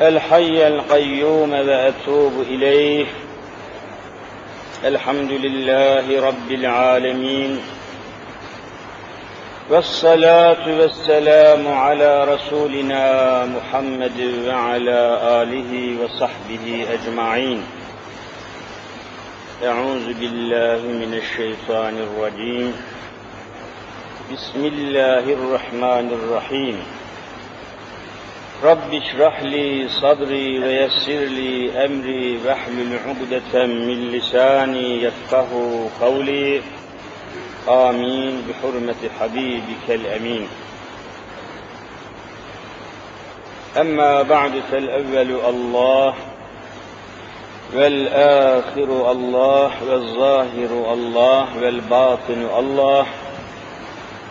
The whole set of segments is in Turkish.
الحي القيوم واتوب إليه. الحمد لله رب العالمين. والصلاة والسلام على رسولنا محمد وعلى آله وصحبه أجمعين. أعوذ بالله من الشيطان الرجيم. بسم الله الرحمن الرحيم. رب اشرح لي صدري ويسر لي أمري واحلل عقدة من لساني يفقه قولي. آمين. بحرمة حبيبك الأمين. أما بعد فالأول الله والآخر الله والظاهر الله والباطن الله.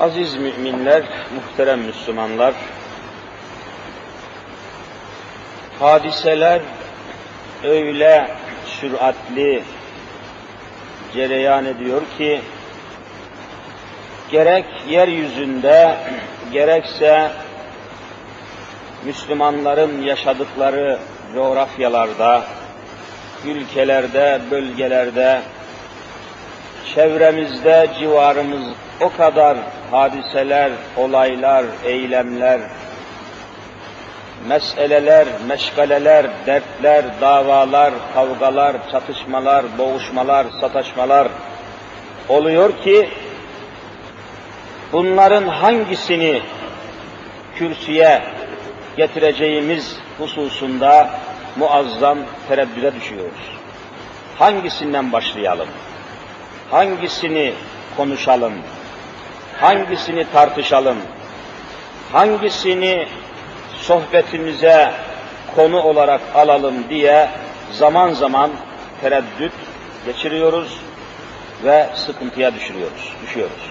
Aziz müminler, muhterem Müslümanlar, hadiseler öyle süratli cereyan ediyor ki, gerek yeryüzünde, gerekse Müslümanların yaşadıkları coğrafyalarda, ülkelerde, bölgelerde, çevremizde, civarımız o kadar hadiseler, olaylar, eylemler, meseleler, meşgaleler, dertler, davalar, kavgalar, çatışmalar, boğuşmalar, sataşmalar oluyor ki bunların hangisini kürsüye getireceğimiz hususunda muazzam tereddüde düşüyoruz. Hangisinden başlayalım? Hangisini konuşalım? Hangisini tartışalım? Hangisini sohbetimize konu olarak alalım diye zaman zaman tereddüt geçiriyoruz ve sıkıntıya düşürüyoruz, düşüyoruz.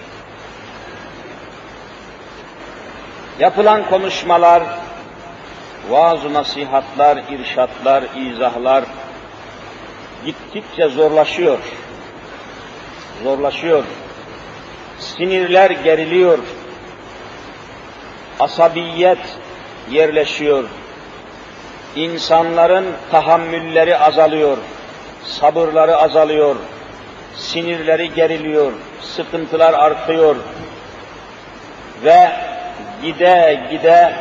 Yapılan konuşmalar, vaaz nasihatlar, irşatlar, izahlar gittikçe zorlaşıyor. Zorlaşıyor. Sinirler geriliyor. Asabiyet yerleşiyor. İnsanların tahammülleri azalıyor. Sabırları azalıyor. Sinirleri geriliyor. Sıkıntılar artıyor. Ve gide gide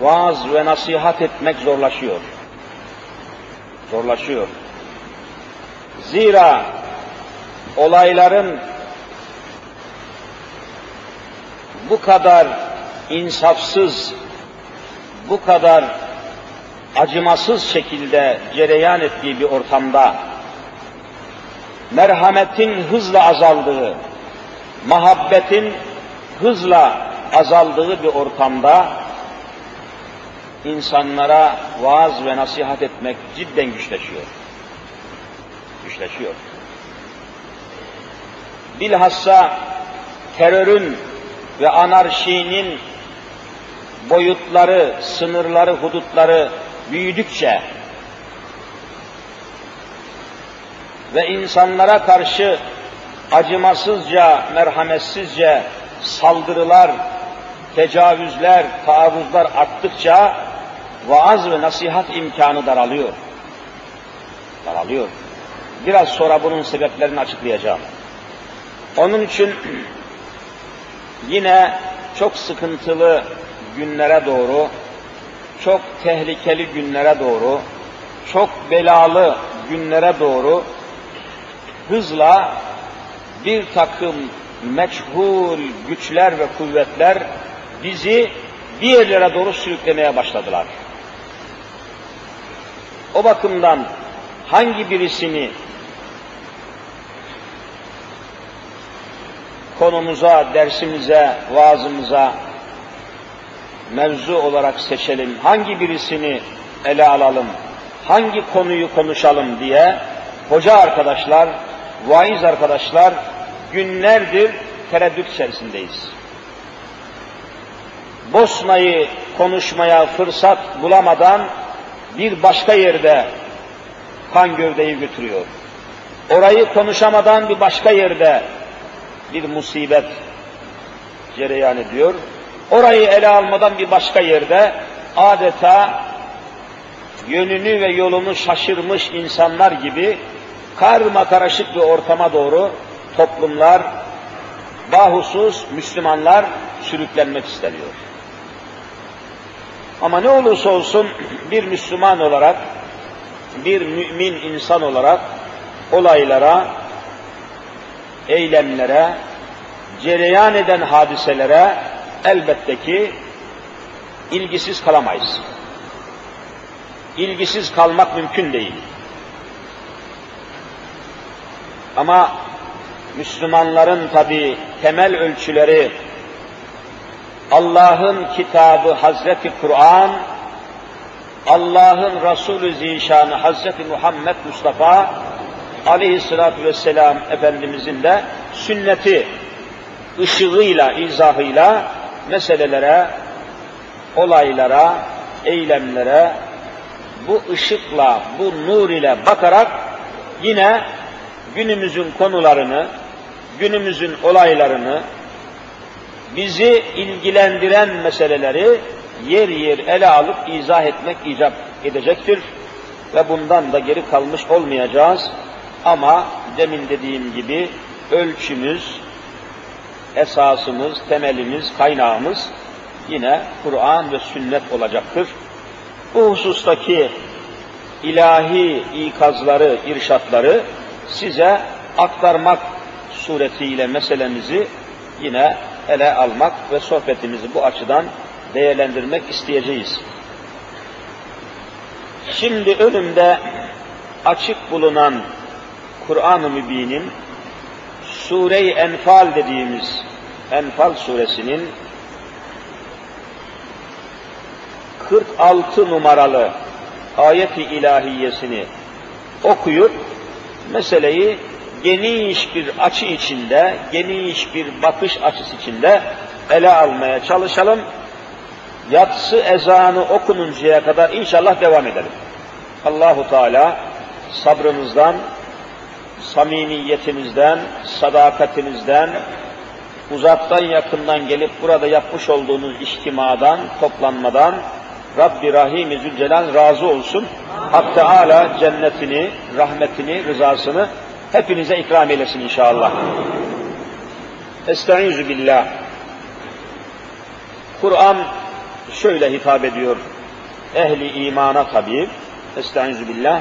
vaaz ve nasihat etmek zorlaşıyor. Zorlaşıyor. Zira olayların bu kadar insafsız, bu kadar acımasız şekilde cereyan ettiği bir ortamda merhametin hızla azaldığı, muhabbetin hızla azaldığı bir ortamda insanlara vaaz ve nasihat etmek cidden güçleşiyor. Güçleşiyor. Bilhassa terörün ve anarşinin boyutları, sınırları, hudutları büyüdükçe ve insanlara karşı acımasızca, merhametsizce saldırılar, tecavüzler, taarruzlar arttıkça vaaz ve nasihat imkanı daralıyor. Daralıyor. Biraz sonra bunun sebeplerini açıklayacağım. Onun için yine çok sıkıntılı günlere doğru, çok tehlikeli günlere doğru, çok belalı günlere doğru hızla bir takım meçhul güçler ve kuvvetler bizi bir yerlere doğru sürüklemeye başladılar. O bakımdan hangi birisini konumuza, dersimize, vaazımıza mevzu olarak seçelim? Hangi birisini ele alalım? hangi konuyu konuşalım diye hoca arkadaşlar, vaiz arkadaşlar günlerdir tereddüt içerisindeyiz. Bosna'yı konuşmaya fırsat bulamadan bir başka yerde kan gövdeyi götürüyor. Orayı konuşamadan bir başka yerde bir musibet cereyan ediyor. Orayı ele almadan bir başka yerde adeta yönünü ve yolunu şaşırmış insanlar gibi karma karışık bir ortama doğru toplumlar, bahusuz Müslümanlar sürüklenmek isteniyor. Ama ne olursa olsun bir Müslüman olarak, bir mümin insan olarak olaylara, eylemlere, cereyan eden hadiselere elbette ki ilgisiz kalamayız. İlgisiz kalmak mümkün değil. Ama Müslümanların tabi temel ölçüleri Allah'ın kitabı Hazreti Kur'an, Allah'ın Resulü Zişanı Hazreti Muhammed Mustafa aleyhissalatü vesselam Efendimizin de sünneti ışığıyla, izahıyla meselelere, olaylara, eylemlere bu ışıkla, bu nur ile bakarak yine günümüzün konularını, günümüzün olaylarını, bizi ilgilendiren meseleleri yer yer ele alıp izah etmek icap edecektir. Ve bundan da geri kalmış olmayacağız. Ama demin dediğim gibi ölçümüz, esasımız, temelimiz, kaynağımız yine Kur'an ve sünnet olacaktır. Bu husustaki ilahi ikazları, irşatları size aktarmak suretiyle meselemizi yine ele almak ve sohbetimizi bu açıdan değerlendirmek isteyeceğiz. Şimdi önümde açık bulunan Kur'an-ı Mübin'in Sure-i Enfal dediğimiz Enfal suresinin 46 numaralı ayet-i ilahiyesini okuyup meseleyi geniş bir açı içinde, geniş bir bakış açısı içinde ele almaya çalışalım. Yatsı ezanı okununcaya kadar inşallah devam edelim. Allahu Teala sabrınızdan, samimiyetinizden, sadakatinizden, uzaktan yakından gelip burada yapmış olduğunuz içtimadan, toplanmadan Rabbi Rahim-i Zülcelal razı olsun. Hak Teala cennetini, rahmetini, rızasını hepinize ikram eylesin inşallah. Estaizu billah. Kur'an şöyle hitap ediyor. Ehli imana tabi. Estaizu billah.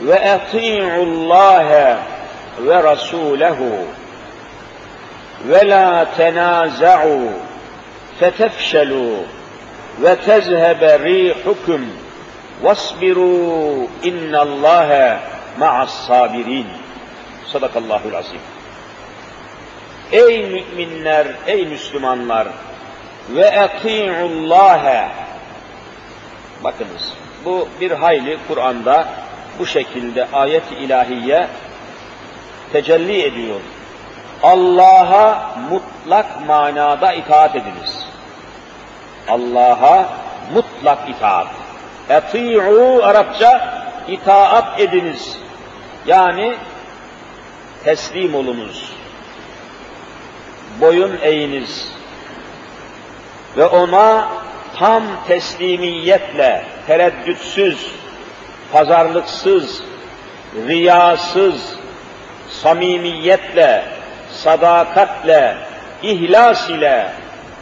Ve eti'ullâhe ve rasûlehu ve la tenâza'u fetefşelû ve tezhebe rihukum vasbiru innallâhe ma'as sabirin. Sadakallahul azim. Ey müminler, ey Müslümanlar ve eti'ullâhe Bakınız, bu bir hayli Kur'an'da bu şekilde ayet-i ilahiye tecelli ediyor. Allah'a mutlak manada itaat ediniz. Allah'a mutlak itaat. Eti'u Arapça itaat ediniz. Yani teslim olunuz. Boyun eğiniz. Ve ona tam teslimiyetle, tereddütsüz, pazarlıksız, riyasız, samimiyetle, sadakatle, ihlas ile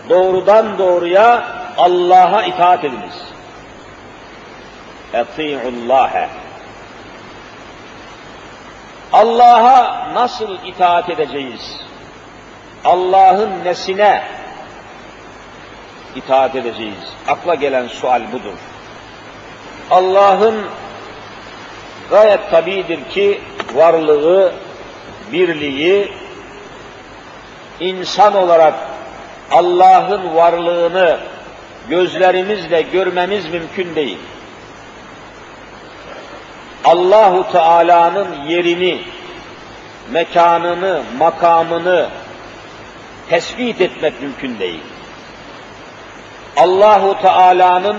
doğrudan doğruya Allah'a itaat ediniz. Eti'ullâhe. Allah'a nasıl itaat edeceğiz? Allah'ın nesine itaat edeceğiz? Akla gelen sual budur. Allah'ın gayet tabidir ki varlığı, birliği, insan olarak Allah'ın varlığını gözlerimizle görmemiz mümkün değil. Allahu Teala'nın yerini, mekanını, makamını tespit etmek mümkün değil. Allahu Teala'nın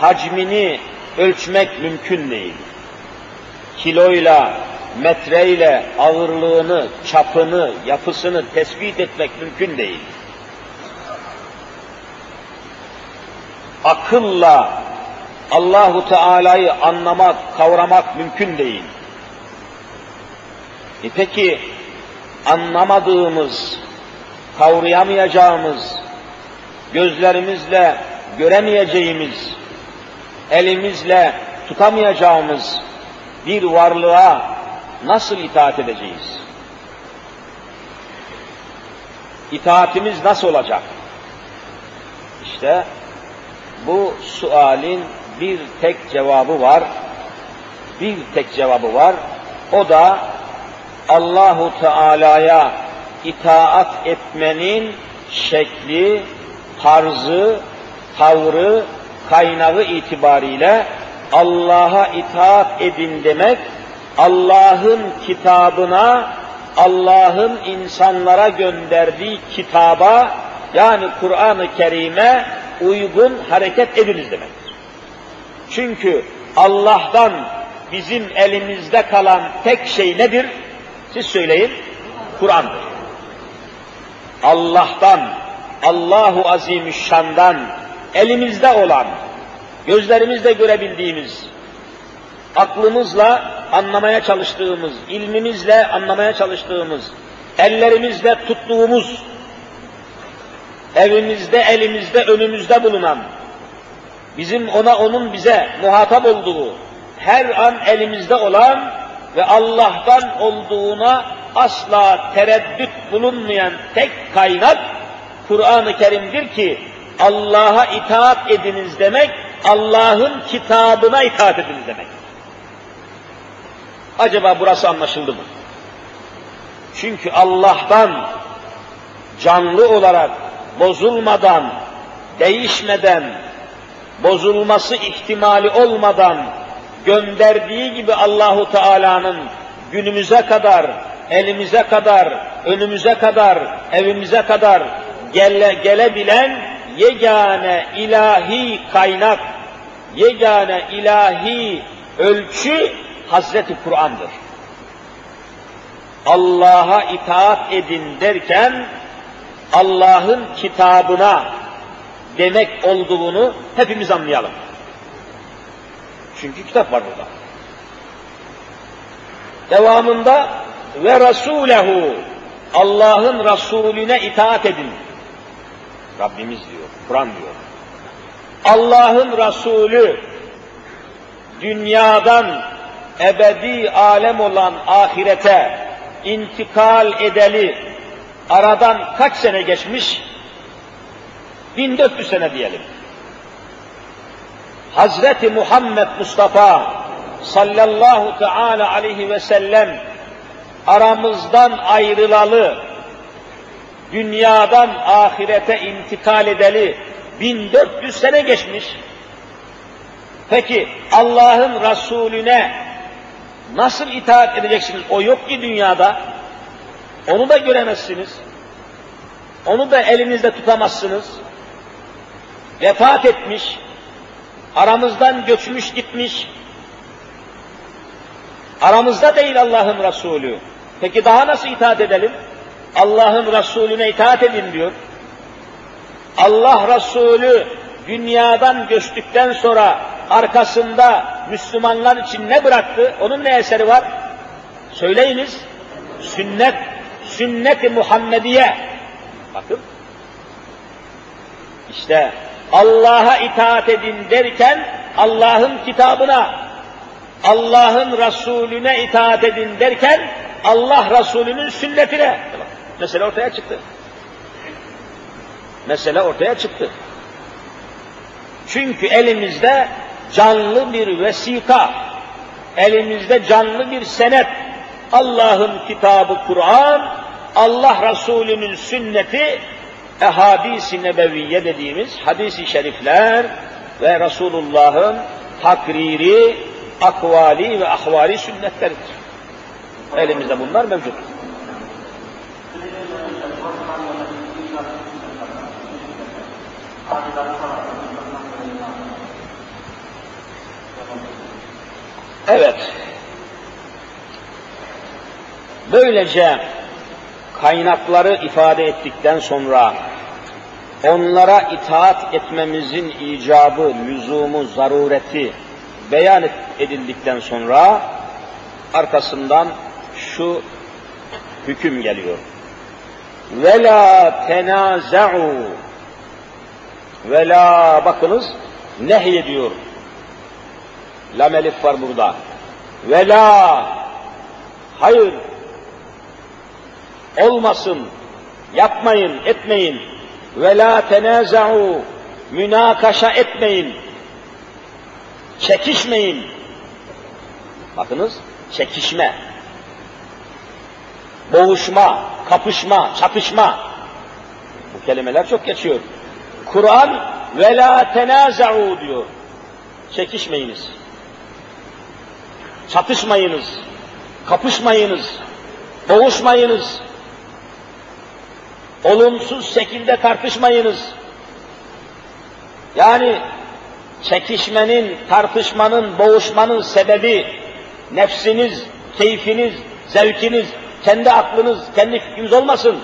hacmini ölçmek mümkün değil. Kiloyla, metreyle ağırlığını, çapını, yapısını tespit etmek mümkün değil. Akılla Allahu Teala'yı anlamak, kavramak mümkün değil. E peki anlamadığımız, kavrayamayacağımız, gözlerimizle göremeyeceğimiz, elimizle tutamayacağımız bir varlığa nasıl itaat edeceğiz? İtaatimiz nasıl olacak? İşte bu sualin bir tek cevabı var. Bir tek cevabı var. O da Allahu Teala'ya itaat etmenin şekli, tarzı, tavrı, kaynağı itibariyle Allah'a itaat edin demek, Allah'ın kitabına, Allah'ın insanlara gönderdiği kitaba, yani Kur'an-ı Kerim'e uygun hareket ediniz demektir. Çünkü Allah'tan bizim elimizde kalan tek şey nedir? Siz söyleyin. Kur'an'dır. Allah'tan, Allahu Azimüşşan'dan elimizde olan, gözlerimizle görebildiğimiz, aklımızla anlamaya çalıştığımız, ilmimizle anlamaya çalıştığımız, ellerimizle tuttuğumuz, evimizde, elimizde, önümüzde bulunan, bizim ona, onun bize muhatap olduğu, her an elimizde olan ve Allah'tan olduğuna asla tereddüt bulunmayan tek kaynak Kur'an-ı Kerim'dir ki Allah'a itaat ediniz demek, Allah'ın kitabına itaat ediniz demek. Acaba burası anlaşıldı mı? Çünkü Allah'tan canlı olarak bozulmadan, değişmeden, bozulması ihtimali olmadan gönderdiği gibi Allahu Teala'nın günümüze kadar, elimize kadar, önümüze kadar, evimize kadar gele, gelebilen yegane ilahi kaynak, yegane ilahi ölçü Hazreti Kur'an'dır. Allah'a itaat edin derken Allah'ın kitabına demek olduğunu hepimiz anlayalım. Çünkü kitap var burada. Devamında ve Rasulehu Allah'ın Resulüne itaat edin. Rabbimiz diyor, Kur'an diyor. Allah'ın Resulü dünyadan ebedi alem olan ahirete intikal edeli aradan kaç sene geçmiş? 1400 sene diyelim. Hazreti Muhammed Mustafa sallallahu teala aleyhi ve sellem aramızdan ayrılalı, dünyadan ahirete intikal edeli 1400 sene geçmiş. Peki Allah'ın Resulüne nasıl itaat edeceksiniz? O yok ki dünyada. Onu da göremezsiniz. Onu da elinizde tutamazsınız. Vefat etmiş, aramızdan göçmüş gitmiş, aramızda değil Allah'ın Resulü. Peki daha nasıl itaat edelim? Allah'ın Resulüne itaat edin diyor. Allah Resulü dünyadan göçtükten sonra arkasında Müslümanlar için ne bıraktı? Onun ne eseri var? Söyleyiniz. Sünnet, sünnet-i Muhammediye. Bakın. İşte Allah'a itaat edin derken Allah'ın kitabına, Allah'ın Resulüne itaat edin derken Allah Resulü'nün sünnetine. Mesele ortaya çıktı. Mesele ortaya çıktı. Çünkü elimizde canlı bir vesika, elimizde canlı bir senet, Allah'ın kitabı Kur'an, Allah Resulü'nün sünneti, ehadis-i nebeviye dediğimiz hadis-i şerifler ve Resulullah'ın takriri, akvali ve ahvali sünnetleridir. Elimizde bunlar mevcut. Evet. Böylece kaynakları ifade ettikten sonra onlara itaat etmemizin icabı, lüzumu, zarureti beyan edildikten sonra arkasından şu hüküm geliyor. Ve la tenaza'u ve la bakınız nehy ediyor. Lam elif var burada. Ve la hayır. Olmasın yapmayın etmeyin. Ve la tenaza'u münakaşa etmeyin. Çekişmeyin. Bakınız çekişme. Boğuşma kapışma çatışma. Bu kelimeler çok geçiyor Kur'an ve la tenaza'u diyor. Çekişmeyiniz. Çatışmayınız. Kapışmayınız. Boğuşmayınız. Olumsuz şekilde tartışmayınız. Yani çekişmenin, tartışmanın, boğuşmanın sebebi nefsiniz, keyfiniz, zevkiniz, kendi aklınız, kendi fikriniz olmasın.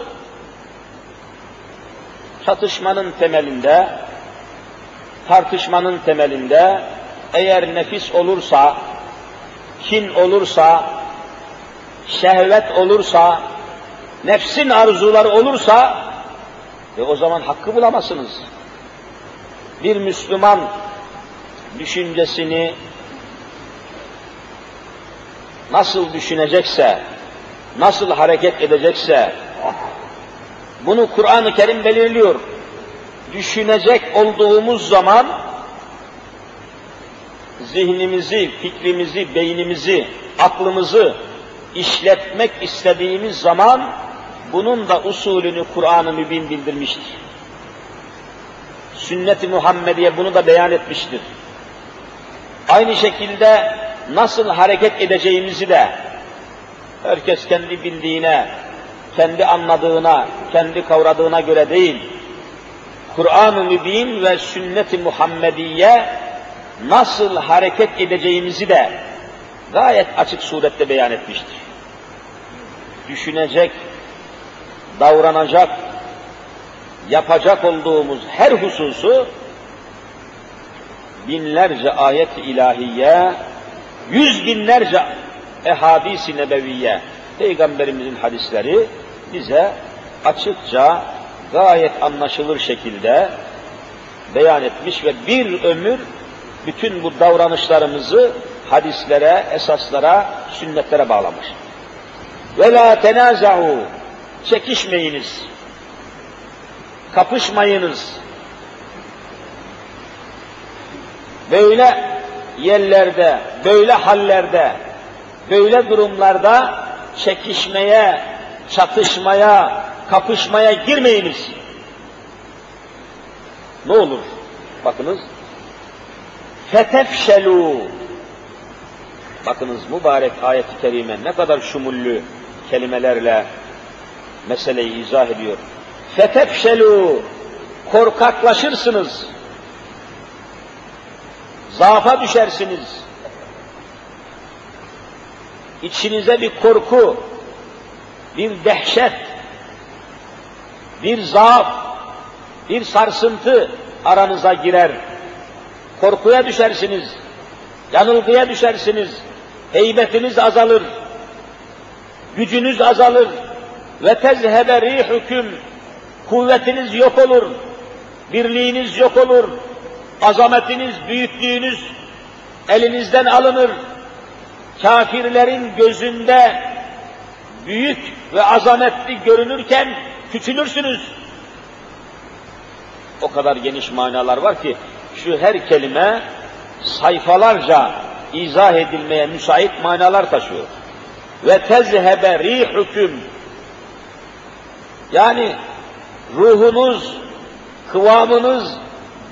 Çatışmanın temelinde, tartışmanın temelinde eğer nefis olursa, kin olursa, şehvet olursa, nefsin arzuları olursa e o zaman hakkı bulamazsınız. Bir Müslüman düşüncesini nasıl düşünecekse, nasıl hareket edecekse, bunu Kur'an-ı Kerim belirliyor. Düşünecek olduğumuz zaman zihnimizi, fikrimizi, beynimizi, aklımızı işletmek istediğimiz zaman bunun da usulünü Kur'an-ı Mübin bildirmiştir. Sünnet-i Muhammediye bunu da beyan etmiştir. Aynı şekilde nasıl hareket edeceğimizi de herkes kendi bildiğine, kendi anladığına, kendi kavradığına göre değil, Kur'an-ı Mübin ve sünnet-i Muhammediye nasıl hareket edeceğimizi de gayet açık surette beyan etmiştir. Düşünecek, davranacak, yapacak olduğumuz her hususu binlerce ayet-i ilahiye, yüz binlerce ehadis-i nebeviye, Peygamberimizin hadisleri bize açıkça, gayet anlaşılır şekilde beyan etmiş ve bir ömür bütün bu davranışlarımızı hadislere, esaslara, sünnetlere bağlamış. Ve la tenaza'u çekişmeyiniz, kapışmayınız. Böyle yerlerde, böyle hallerde, böyle durumlarda çekişmeye, çatışmaya, kapışmaya girmeyiniz. Ne olur? Bakınız. Fetefşelu. Bakınız mübarek ayet-i kerime ne kadar şumullü kelimelerle meseleyi izah ediyor. Fetefşelu korkaklaşırsınız. Zaafa düşersiniz. İçinize bir korku, bir dehşet, bir zaaf, bir sarsıntı aranıza girer. Korkuya düşersiniz, yanılgıya düşersiniz, heybetiniz azalır, gücünüz azalır, ve tezhebe rihüküm kuvvetiniz yok olur, birliğiniz yok olur, azametiniz, büyüklüğünüz elinizden alınır. Kafirlerin gözünde büyük ve azametli görünürken küçülürsünüz. O kadar geniş manalar var ki şu her kelime sayfalarca izah edilmeye müsait manalar taşıyor. Ve tezhebe rihüküm yani ruhunuz, kıvamınız,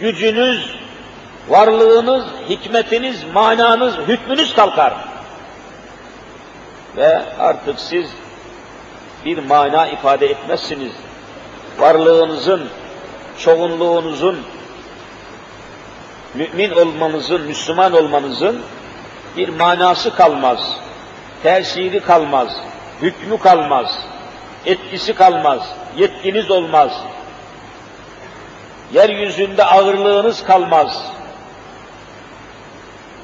gücünüz, varlığınız, hikmetiniz, mananız, hükmünüz kalkar. Ve artık siz bir mana ifade etmezsiniz. Varlığınızın, çoğunluğunuzun, mümin olmanızın, Müslüman olmanızın bir manası kalmaz, tesiri kalmaz, hükmü kalmaz, etkisi kalmaz, yetkiniz olmaz. Yeryüzünde ağırlığınız kalmaz.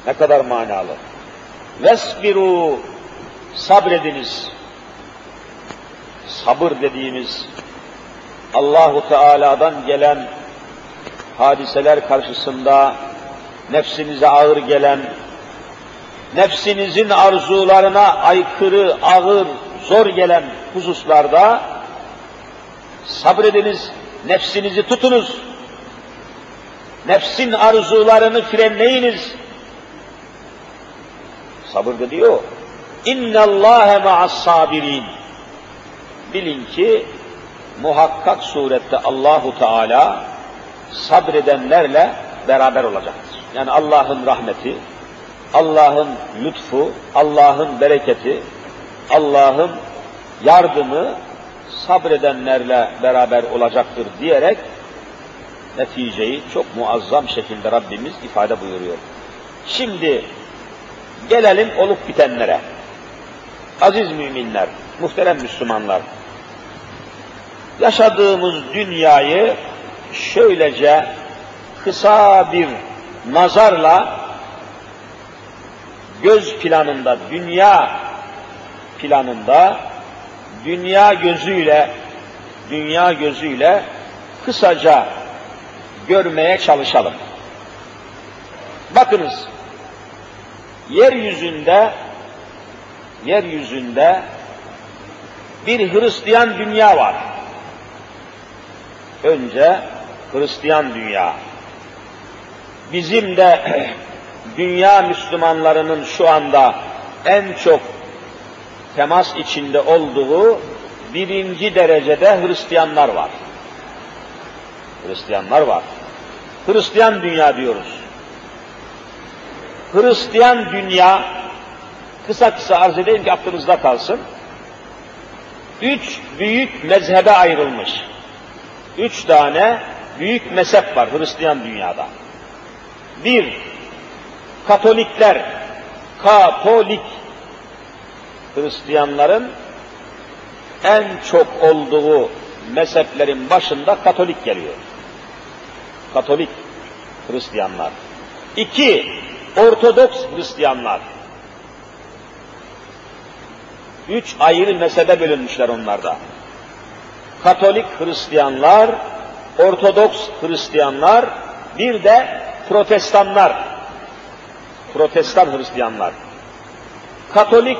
Ne kadar manalı. Vesbiru sabrediniz. Sabır dediğimiz Allahu Teala'dan gelen hadiseler karşısında nefsinize ağır gelen, nefsinizin arzularına aykırı, ağır, zor gelen hususlarda sabrediniz, nefsinizi tutunuz. Nefsin arzularını frenleyiniz. Sabır diyor. İnne Allahe ma'as sabirin. Bilin ki muhakkak surette Allahu Teala sabredenlerle beraber olacaktır. Yani Allah'ın rahmeti, Allah'ın lütfu, Allah'ın bereketi, Allah'ın yardımı sabredenlerle beraber olacaktır diyerek neticeyi çok muazzam şekilde Rabbimiz ifade buyuruyor. Şimdi gelelim olup bitenlere. Aziz müminler, muhterem Müslümanlar, yaşadığımız dünyayı şöylece kısa bir nazarla göz planında, dünya planında, dünya gözüyle, dünya gözüyle kısaca görmeye çalışalım. Bakınız, yeryüzünde, yeryüzünde bir Hristiyan dünya var. Önce Hristiyan dünya. Bizim de dünya Müslümanlarının şu anda en çok temas içinde olduğu birinci derecede Hristiyanlar var. Hristiyanlar var. Hristiyan dünya diyoruz. Hristiyan dünya, kısa kısa arz edeyim ki aklınızda kalsın. Üç büyük mezhebe ayrılmış. Üç tane büyük mezhep var Hristiyan dünyada. Bir, Katolikler, Katolik Hristiyanların en çok olduğu mezheplerin başında Katolik geliyor. Katolik Hristiyanlar. İki, Ortodoks Hristiyanlar. Üç ayrı mezhebe bölünmüşler onlarda. Katolik Hristiyanlar, Ortodoks Hristiyanlar, bir de Protestanlar. Protestan Hristiyanlar. Katolik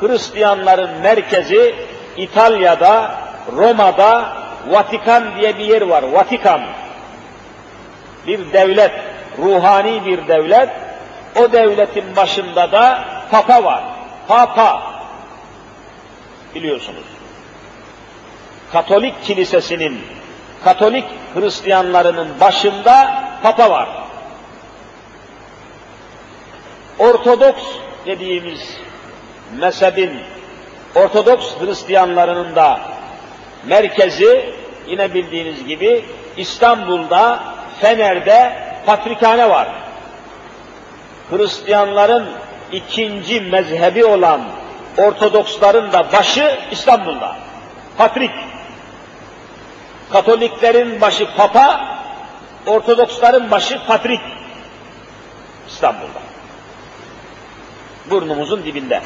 Hristiyanların merkezi İtalya'da, Roma'da Vatikan diye bir yer var. Vatikan. Bir devlet, ruhani bir devlet. O devletin başında da Papa var. Papa. Biliyorsunuz. Katolik kilisesinin, Katolik Hristiyanlarının başında Papa var. Ortodoks dediğimiz mezhebin Ortodoks Hristiyanlarının da merkezi yine bildiğiniz gibi İstanbul'da Fener'de patrikhane var. Hristiyanların ikinci mezhebi olan Ortodoksların da başı İstanbul'da. Patrik. Katoliklerin başı Papa, Ortodoksların başı Patrik. İstanbul'da. Burnumuzun dibinde.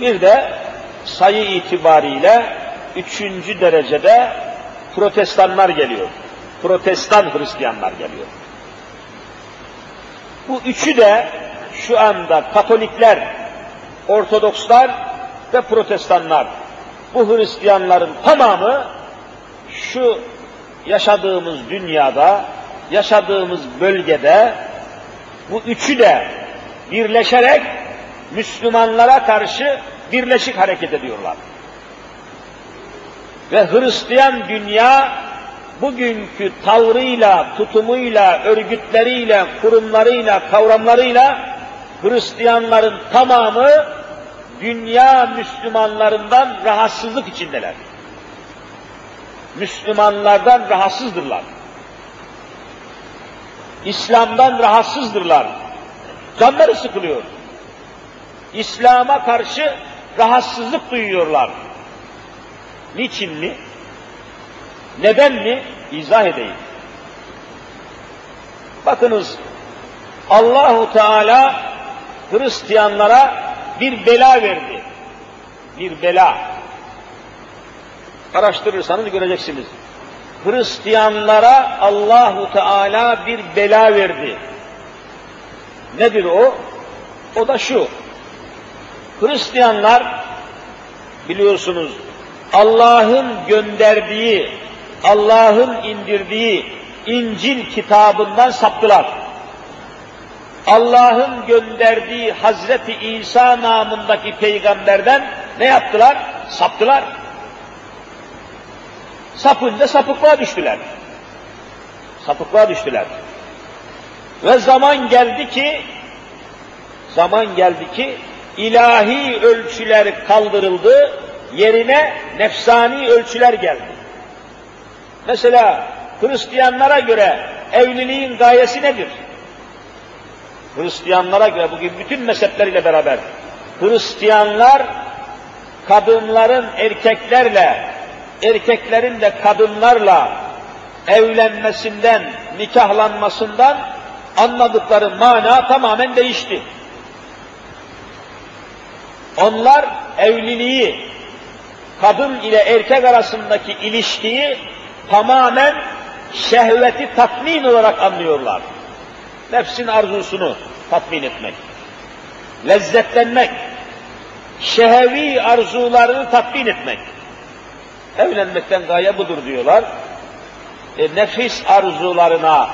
Bir de sayı itibariyle üçüncü derecede protestanlar geliyor. Protestan Hristiyanlar geliyor. Bu üçü de şu anda Katolikler, Ortodokslar ve Protestanlar. Bu Hristiyanların tamamı şu yaşadığımız dünyada, yaşadığımız bölgede bu üçü de birleşerek Müslümanlara karşı birleşik hareket ediyorlar. Ve Hristiyan dünya bugünkü tavrıyla, tutumuyla, örgütleriyle, kurumlarıyla, kavramlarıyla Hristiyanların tamamı dünya Müslümanlarından rahatsızlık içindeler. Müslümanlardan rahatsızdırlar. İslam'dan rahatsızdırlar. Canları sıkılıyor. İslam'a karşı rahatsızlık duyuyorlar. Niçin mi? Neden mi? İzah edeyim. Bakınız Allahu Teala Hristiyanlara bir bela verdi. Bir bela. Araştırırsanız göreceksiniz. Hristiyanlara Allahu Teala bir bela verdi. Nedir o? O da şu. Hristiyanlar biliyorsunuz Allah'ın gönderdiği, Allah'ın indirdiği İncil kitabından saptılar. Allah'ın gönderdiği Hazreti İsa namındaki peygamberden ne yaptılar? Saptılar. Sapınca sapıklığa düştüler. Sapıklığa düştüler. Ve zaman geldi ki, zaman geldi ki ilahi ölçüler kaldırıldı, yerine nefsani ölçüler geldi. Mesela Hristiyanlara göre evliliğin gayesi nedir? Hristiyanlara göre bugün bütün mezhepleriyle beraber Hristiyanlar kadınların erkeklerle, erkeklerin de kadınlarla evlenmesinden, nikahlanmasından anladıkları mana tamamen değişti. Onlar evliliği, kadın ile erkek arasındaki ilişkiyi tamamen şehveti tatmin olarak anlıyorlar. Nefsin arzusunu tatmin etmek, lezzetlenmek, şehevi arzularını tatmin etmek. Evlenmekten gaye budur diyorlar. E, nefis arzularına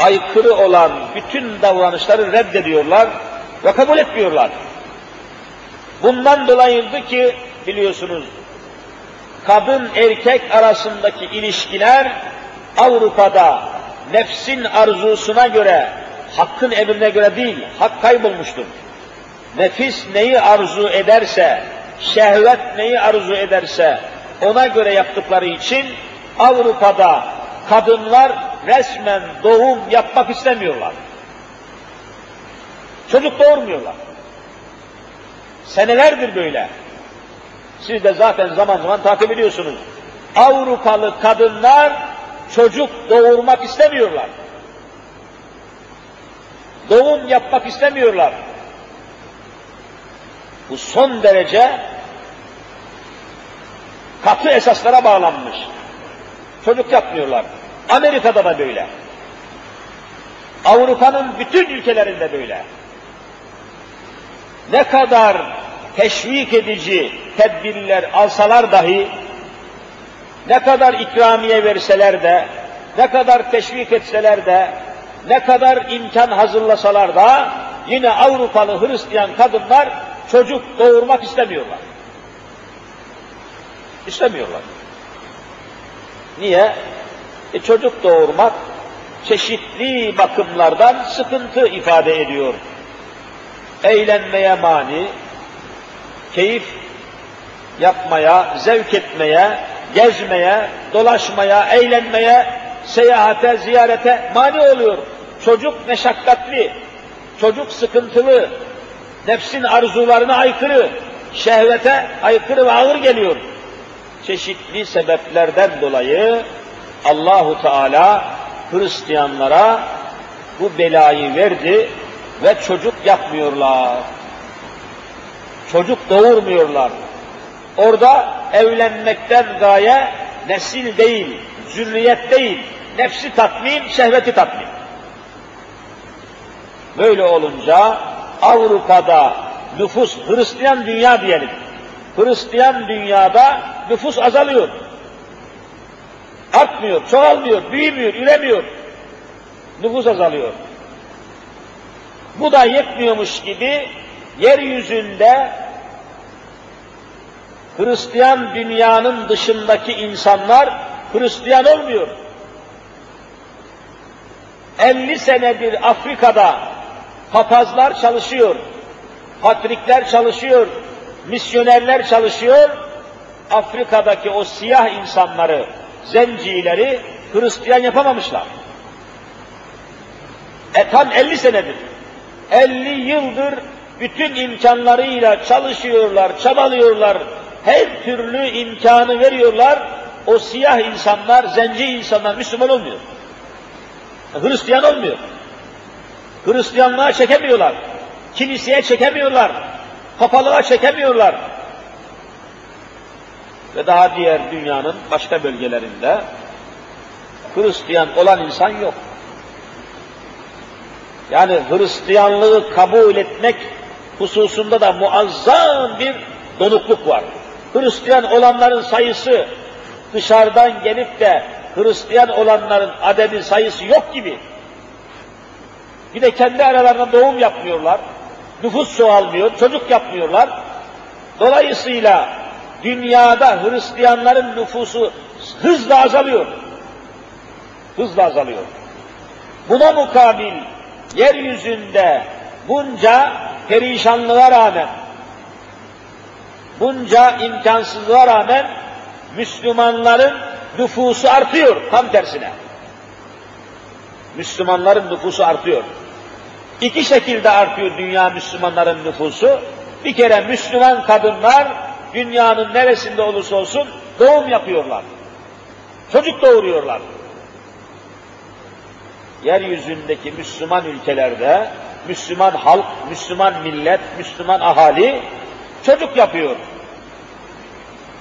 aykırı olan bütün davranışları reddediyorlar ve kabul etmiyorlar. Bundan dolayıydı ki biliyorsunuz kadın erkek arasındaki ilişkiler Avrupa'da nefsin arzusuna göre, hakkın emrine göre değil, hak kaybolmuştur. Nefis neyi arzu ederse, şehvet neyi arzu ederse ona göre yaptıkları için Avrupa'da kadınlar resmen doğum yapmak istemiyorlar. Çocuk doğurmuyorlar. Senelerdir böyle. Siz de zaten zaman zaman takip ediyorsunuz. Avrupalı kadınlar çocuk doğurmak istemiyorlar. Doğum yapmak istemiyorlar. Bu son derece katı esaslara bağlanmış. Çocuk yapmıyorlar. Amerika'da da böyle. Avrupa'nın bütün ülkelerinde böyle. Ne kadar teşvik edici tedbirler alsalar dahi, ne kadar ikramiye verseler de, ne kadar teşvik etseler de, ne kadar imkan hazırlasalar da, yine Avrupalı Hristiyan kadınlar çocuk doğurmak istemiyorlar. İstemiyorlar. Niye? E çocuk doğurmak çeşitli bakımlardan sıkıntı ifade ediyor. Eğlenmeye mani, keyif yapmaya, zevk etmeye, gezmeye, dolaşmaya, eğlenmeye, seyahate, ziyarete mani oluyor. Çocuk meşakkatli, çocuk sıkıntılı, nefsin arzularına aykırı, şehvete aykırı ve ağır geliyor. Çeşitli sebeplerden dolayı Allahu Teala Hristiyanlara bu belayı verdi ve çocuk yapmıyorlar. Çocuk doğurmuyorlar. Orada evlenmekten gaye nesil değil, zürriyet değil, nefsi tatmin, şehveti tatmin. Böyle olunca Avrupa'da nüfus, Hristiyan dünya diyelim, Hristiyan dünyada nüfus azalıyor. Artmıyor, çoğalmıyor, büyümüyor, üremiyor. Nüfus azalıyor. Bu da yetmiyormuş gibi yeryüzünde Hristiyan dünyanın dışındaki insanlar Hristiyan olmuyor. 50 senedir Afrika'da papazlar çalışıyor, patrikler çalışıyor, misyonerler çalışıyor. Afrika'daki o siyah insanları, zencileri Hristiyan yapamamışlar. E tam 50 senedir. 50 yıldır bütün imkanlarıyla çalışıyorlar, çabalıyorlar, her türlü imkanı veriyorlar. O siyah insanlar, zenci insanlar Müslüman olmuyor. Hristiyan olmuyor. Hristiyanlığa çekemiyorlar. Kiliseye çekemiyorlar. Papalığa çekemiyorlar. Ve daha diğer dünyanın başka bölgelerinde Hristiyan olan insan yok. Yani Hristiyanlığı kabul etmek hususunda da muazzam bir donukluk var. Hristiyan olanların sayısı dışarıdan gelip de Hristiyan olanların adedi sayısı yok gibi. Bir de kendi aralarında doğum yapmıyorlar. Nüfus çoğalmıyor, çocuk yapmıyorlar. Dolayısıyla dünyada Hristiyanların nüfusu hızla azalıyor. Hızla azalıyor. Buna mukabil yeryüzünde bunca perişanlığa rağmen, bunca imkansızlığa rağmen Müslümanların nüfusu artıyor tam tersine. Müslümanların nüfusu artıyor. İki şekilde artıyor dünya Müslümanların nüfusu. Bir kere Müslüman kadınlar dünyanın neresinde olursa olsun doğum yapıyorlar. Çocuk doğuruyorlar. Yeryüzündeki Müslüman ülkelerde Müslüman halk, Müslüman millet, Müslüman ahali çocuk yapıyor.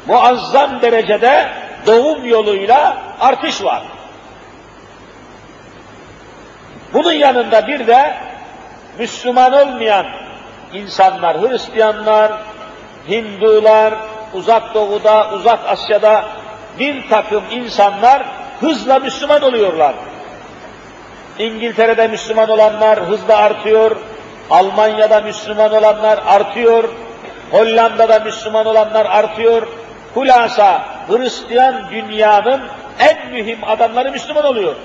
Muazzam derecede doğum yoluyla artış var. Bunun yanında bir de Müslüman olmayan insanlar, Hristiyanlar, Hindular, uzak doğuda, uzak Asya'da bir takım insanlar hızla Müslüman oluyorlar. İngiltere'de Müslüman olanlar hızla artıyor, Almanya'da Müslüman olanlar artıyor, Hollanda'da Müslüman olanlar artıyor. Hulasa Hristiyan dünyanın en mühim adamları Müslüman oluyor.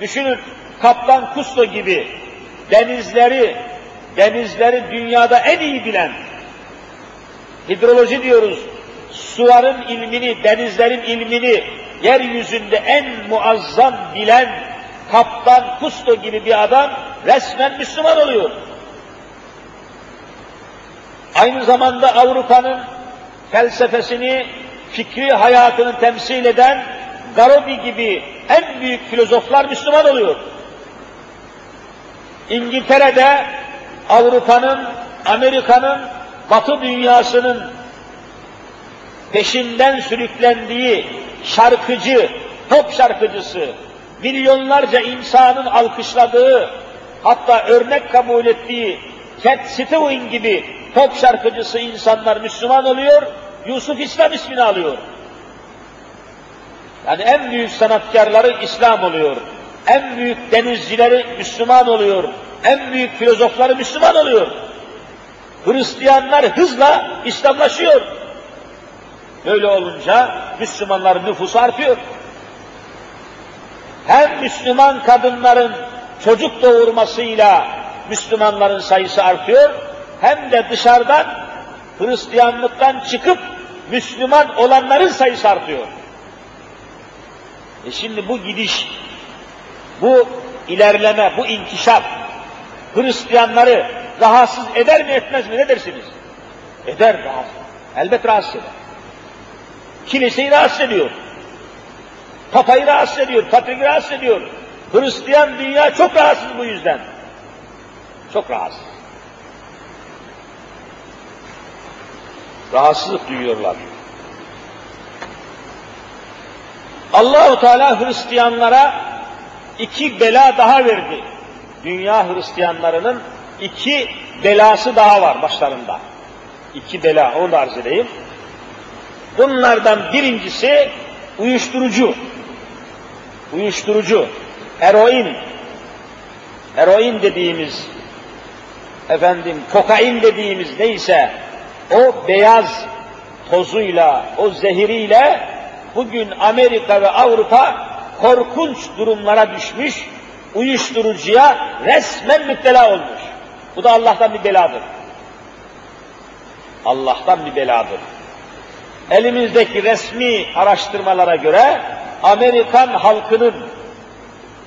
Düşünün Kaptan Kusto gibi denizleri, denizleri dünyada en iyi bilen, hidroloji diyoruz, suların ilmini, denizlerin ilmini yeryüzünde en muazzam bilen Kaptan Kusto gibi bir adam resmen Müslüman oluyor. Aynı zamanda Avrupa'nın felsefesini, fikri hayatını temsil eden Garobi gibi en büyük filozoflar Müslüman oluyor. İngiltere'de Avrupa'nın, Amerika'nın, Batı dünyasının peşinden sürüklendiği şarkıcı, pop şarkıcısı, milyonlarca insanın alkışladığı, hatta örnek kabul ettiği Cat Stevens gibi pop şarkıcısı insanlar Müslüman oluyor, Yusuf İslam ismini alıyor. Yani en büyük sanatkarları İslam oluyor. En büyük denizcileri Müslüman oluyor. En büyük filozofları Müslüman oluyor. Hristiyanlar hızla İslamlaşıyor. Böyle olunca Müslümanların nüfusu artıyor. Hem Müslüman kadınların çocuk doğurmasıyla Müslümanların sayısı artıyor, hem de dışarıdan Hristiyanlıktan çıkıp Müslüman olanların sayısı artıyor. E şimdi bu gidiş, bu ilerleme, bu inkişaf Hristiyanları rahatsız eder mi etmez mi ne dersiniz? Eder rahatsız. Elbet rahatsız eder. Kiliseyi rahatsız ediyor. Papayı rahatsız ediyor, patriği rahatsız ediyor. Hristiyan dünya çok rahatsız bu yüzden. Çok rahatsız. Rahatsızlık duyuyorlar. Allahu Teala Hristiyanlara iki bela daha verdi. Dünya Hristiyanlarının iki belası daha var başlarında. İki bela, onu da arz edeyim. Bunlardan birincisi uyuşturucu. Uyuşturucu, eroin. Eroin dediğimiz, efendim kokain dediğimiz neyse o beyaz tozuyla, o zehiriyle bugün Amerika ve Avrupa korkunç durumlara düşmüş, uyuşturucuya resmen müptela olmuş. Bu da Allah'tan bir beladır. Allah'tan bir beladır. Elimizdeki resmi araştırmalara göre Amerikan halkının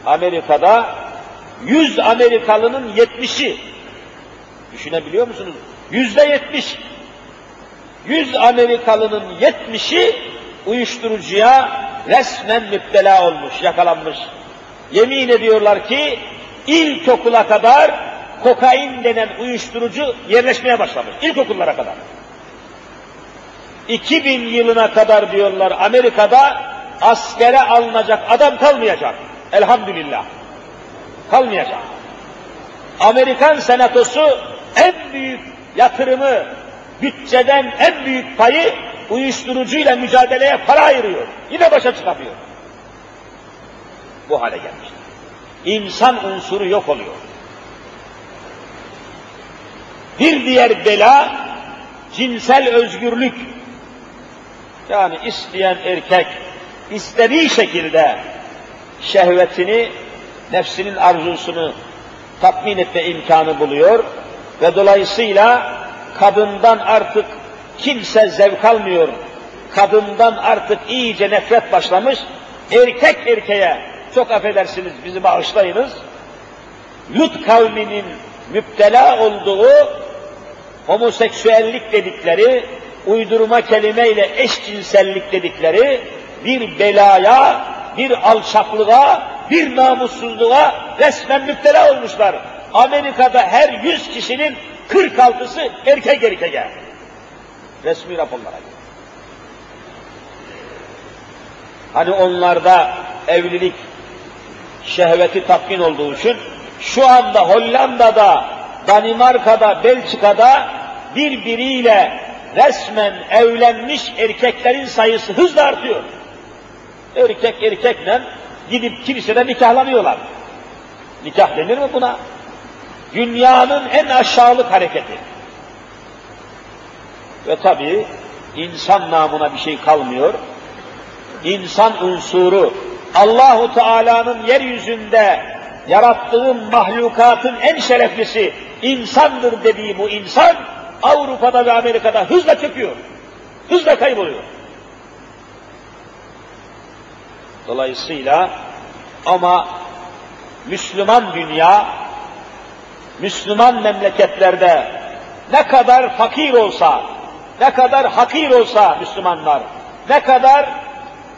Amerika'da 100 Amerikalının 70'i düşünebiliyor musunuz? Yüzde 70 100 Amerikalının 70'i uyuşturucuya resmen müptela olmuş, yakalanmış. Yemin ediyorlar ki ilkokula kadar kokain denen uyuşturucu yerleşmeye başlamış. İlkokullara kadar. 2000 yılına kadar diyorlar Amerika'da askere alınacak adam kalmayacak. Elhamdülillah. Kalmayacak. Amerikan senatosu en büyük yatırımı, bütçeden en büyük payı uyuşturucuyla mücadeleye para ayırıyor. Yine başa çıkamıyor. Bu hale gelmiştir. İnsan unsuru yok oluyor. Bir diğer bela cinsel özgürlük. Yani isteyen erkek istediği şekilde şehvetini, nefsinin arzusunu tatmin etme imkanı buluyor ve dolayısıyla kadından artık kimse zevk almıyor. Kadından artık iyice nefret başlamış. Erkek erkeğe, çok affedersiniz bizi bağışlayınız, Lut kavminin müptela olduğu homoseksüellik dedikleri, uydurma kelimeyle eşcinsellik dedikleri bir belaya, bir alçaklığa, bir namussuzluğa resmen müptela olmuşlar. Amerika'da her yüz kişinin 46'sı erkek erkeğe. Resmi raporlara göre. Hani onlarda evlilik şehveti tatmin olduğu için şu anda Hollanda'da, Danimarka'da, Belçika'da birbiriyle resmen evlenmiş erkeklerin sayısı hızla artıyor. Erkek erkekle gidip kilisede nikahlanıyorlar. Nikah denir mi buna? Dünyanın en aşağılık hareketi. Ve tabii insan namına bir şey kalmıyor. İnsan unsuru Allahu Teala'nın yeryüzünde yarattığı mahlukatın en şereflisi insandır dediği bu insan Avrupa'da ve Amerika'da hızla çöküyor. Hızla kayboluyor. Dolayısıyla ama Müslüman dünya, Müslüman memleketlerde ne kadar fakir olsa, ne kadar hakir olsa Müslümanlar, ne kadar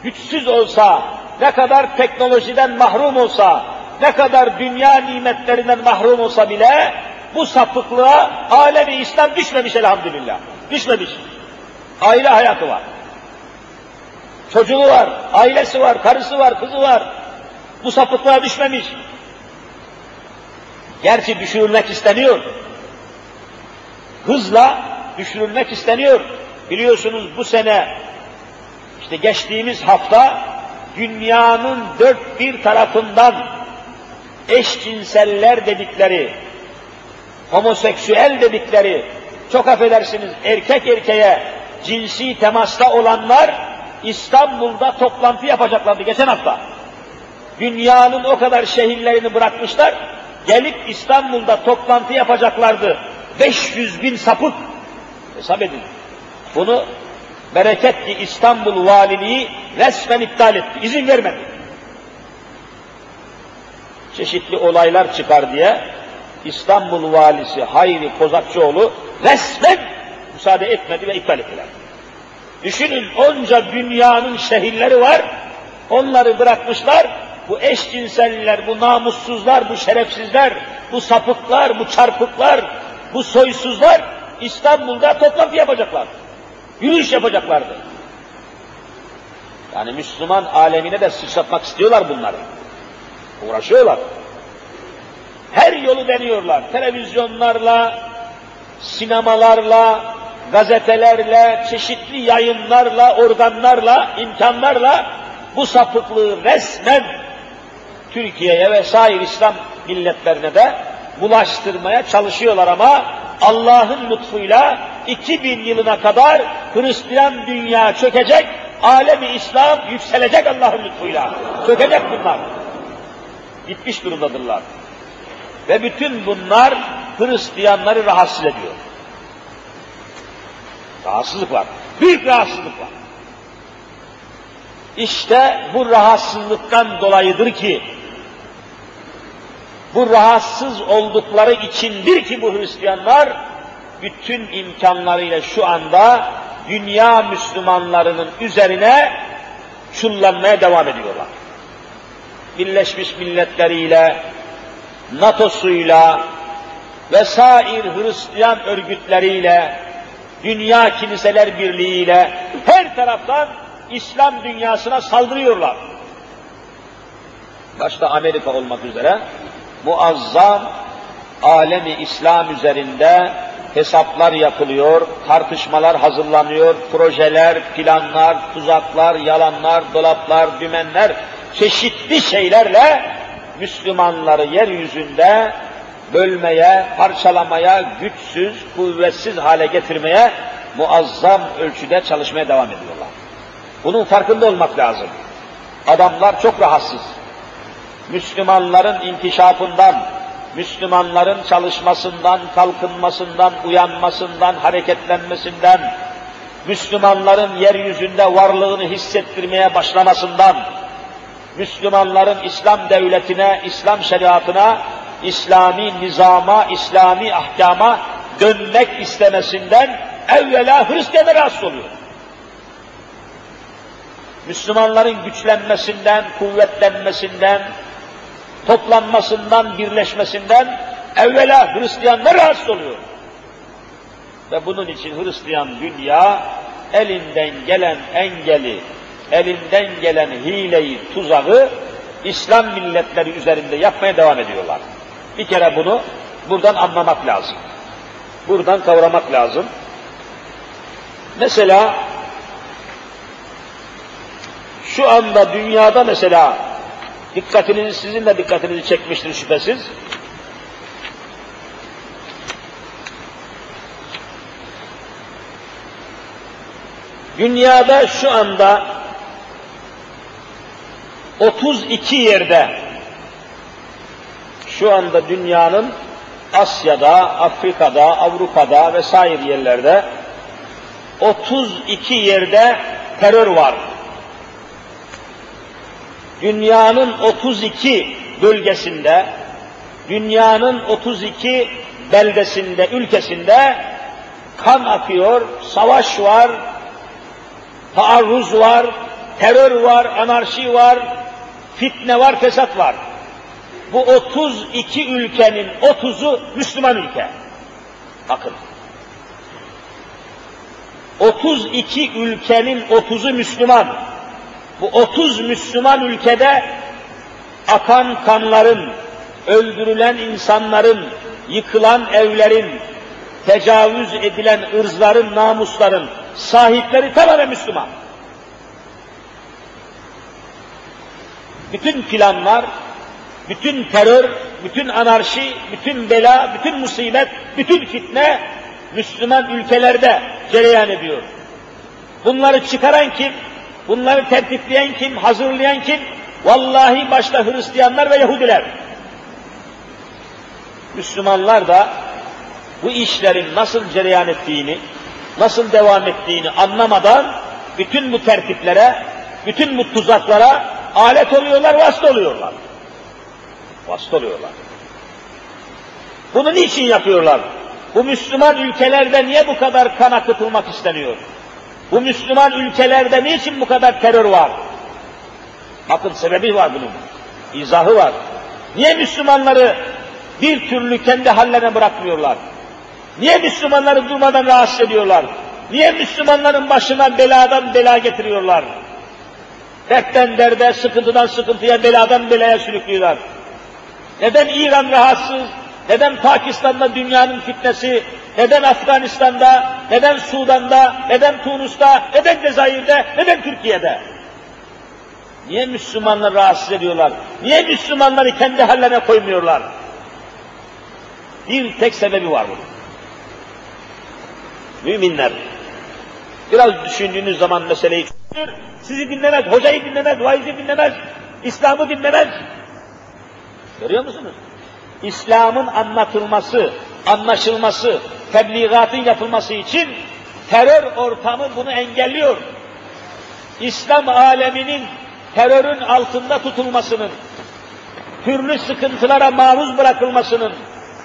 güçsüz olsa, ne kadar teknolojiden mahrum olsa, ne kadar dünya nimetlerinden mahrum olsa bile bu sapıklığa alemi İslam düşmemiş elhamdülillah. Düşmemiş. Aile hayatı var. Çocuğu var, ailesi var, karısı var, kızı var. Bu sapıklığa düşmemiş. Gerçi düşürülmek isteniyor. Hızla düşürülmek isteniyor. Biliyorsunuz bu sene, işte geçtiğimiz hafta dünyanın dört bir tarafından eşcinseller dedikleri, homoseksüel dedikleri, çok affedersiniz erkek erkeğe cinsi temasta olanlar İstanbul'da toplantı yapacaklardı geçen hafta. Dünyanın o kadar şehirlerini bırakmışlar, gelip İstanbul'da toplantı yapacaklardı. 500 bin sapık. Hesap edin. Bunu bereketli İstanbul valiliği resmen iptal etti. izin vermedi. Çeşitli olaylar çıkar diye İstanbul valisi Hayri Kozakçıoğlu resmen müsaade etmedi ve iptal ettiler. Düşünün onca dünyanın şehirleri var, onları bırakmışlar, bu eşcinseller, bu namussuzlar, bu şerefsizler, bu sapıklar, bu çarpıklar, bu soysuzlar İstanbul'da toplantı yapacaklar. Yürüyüş yapacaklardı. Yani Müslüman alemine de sıçratmak istiyorlar bunları. Uğraşıyorlar. Her yolu deniyorlar. Televizyonlarla, sinemalarla, gazetelerle, çeşitli yayınlarla, organlarla, imkanlarla bu sapıklığı resmen Türkiye'ye ve sair İslam milletlerine de bulaştırmaya çalışıyorlar ama Allah'ın lütfuyla 2000 yılına kadar Hristiyan dünya çökecek, alemi İslam yükselecek Allah'ın lütfuyla. Çökecek bunlar. Gitmiş durumdadırlar. Ve bütün bunlar Hristiyanları rahatsız ediyor. Rahatsızlık var. Büyük rahatsızlık var. İşte bu rahatsızlıktan dolayıdır ki, bu rahatsız oldukları içindir ki bu Hristiyanlar, bütün imkanlarıyla şu anda dünya Müslümanlarının üzerine çullanmaya devam ediyorlar. Birleşmiş Milletler'iyle, NATO'suyla vesair Hristiyan örgütleriyle, Dünya Kiliseler Birliği'yle her taraftan İslam dünyasına saldırıyorlar. Başta Amerika olmak üzere muazzam alemi İslam üzerinde hesaplar yapılıyor, tartışmalar hazırlanıyor, projeler, planlar, tuzaklar, yalanlar, dolaplar, dümenler, çeşitli şeylerle Müslümanları yeryüzünde bölmeye, parçalamaya, güçsüz, kuvvetsiz hale getirmeye muazzam ölçüde çalışmaya devam ediyorlar. Bunun farkında olmak lazım. Adamlar çok rahatsız. Müslümanların inkişafından, Müslümanların çalışmasından, kalkınmasından, uyanmasından, hareketlenmesinden, Müslümanların yeryüzünde varlığını hissettirmeye başlamasından, Müslümanların İslam devletine, İslam şeriatına, İslami nizama, İslami ahkama dönmek istemesinden evvela Hristiyanlar rahatsız oluyor. Müslümanların güçlenmesinden, kuvvetlenmesinden, toplanmasından, birleşmesinden evvela Hristiyanlar rahatsız oluyor. Ve bunun için Hristiyan dünya elinden gelen engeli, elinden gelen hileyi, tuzağı İslam milletleri üzerinde yapmaya devam ediyorlar. Bir kere bunu buradan anlamak lazım. Buradan kavramak lazım. Mesela şu anda dünyada mesela dikkatinizi sizin de dikkatinizi çekmiştir şüphesiz. Dünyada şu anda 32 yerde şu anda dünyanın Asya'da, Afrika'da, Avrupa'da vesaire yerlerde 32 yerde terör var. Dünyanın 32 bölgesinde, dünyanın 32 beldesinde, ülkesinde kan akıyor, savaş var, taarruz var, terör var, anarşi var, fitne var, fesat var. Bu 32 ülkenin 30'u Müslüman ülke. Bakın. 32 ülkenin 30'u Müslüman. Bu 30 Müslüman ülkede akan kanların, öldürülen insanların, yıkılan evlerin, tecavüz edilen ırzların, namusların sahipleri tamamen Müslüman. Bütün planlar, bütün terör, bütün anarşi, bütün bela, bütün musibet, bütün fitne Müslüman ülkelerde cereyan ediyor. Bunları çıkaran kim? Bunları tertipleyen kim? Hazırlayan kim? Vallahi başta Hristiyanlar ve Yahudiler. Müslümanlar da bu işlerin nasıl cereyan ettiğini, nasıl devam ettiğini anlamadan bütün bu tertiplere, bütün bu tuzaklara alet oluyorlar, vasıta oluyorlar. Vasıta oluyorlar. Bunu niçin yapıyorlar? Bu Müslüman ülkelerde niye bu kadar kan akıtılmak isteniyor? Bu Müslüman ülkelerde niçin bu kadar terör var? Bakın sebebi var bunun. İzahı var. Niye Müslümanları bir türlü kendi hallerine bırakmıyorlar? Niye Müslümanları durmadan rahatsız ediyorlar? Niye Müslümanların başına beladan bela getiriyorlar? Dertten derde, sıkıntıdan sıkıntıya, beladan belaya sürüklüyorlar. Neden İran rahatsız? Neden Pakistan'da dünyanın fitnesi? Neden Afganistan'da? Neden Sudan'da? Neden Tunus'ta? Neden Cezayir'de? Neden Türkiye'de? Niye Müslümanları rahatsız ediyorlar? Niye Müslümanları kendi hallerine koymuyorlar? Bir tek sebebi var bunun. Müminler Biraz düşündüğünüz zaman meseleyi sizi dinlemez, hocayı dinlemez, vaizi dinlemez, İslam'ı dinlemez. Görüyor musunuz? İslam'ın anlatılması, anlaşılması, tebliğatın yapılması için terör ortamı bunu engelliyor. İslam aleminin terörün altında tutulmasının, türlü sıkıntılara maruz bırakılmasının,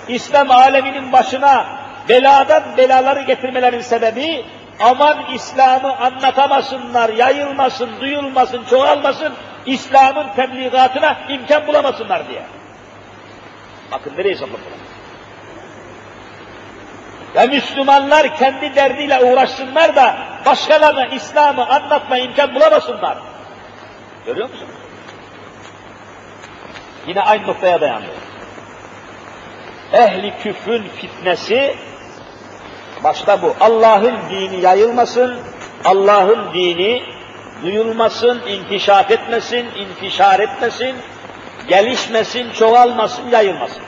İslam aleminin başına beladan belaları getirmelerin sebebi aman İslam'ı anlatamasınlar, yayılmasın, duyulmasın, çoğalmasın, İslam'ın tebliğatına imkan bulamasınlar diye. Bakın nereye sapladılar. Ve Müslümanlar kendi derdiyle uğraşsınlar da başkalarına İslam'ı anlatma imkan bulamasınlar. Görüyor musunuz? Yine aynı noktaya dayandı. Ehli küfrün fitnesi başta bu. Allah'ın dini yayılmasın, Allah'ın dini duyulmasın, intişaf etmesin, intişar etmesin, gelişmesin, çoğalmasın, yayılmasın.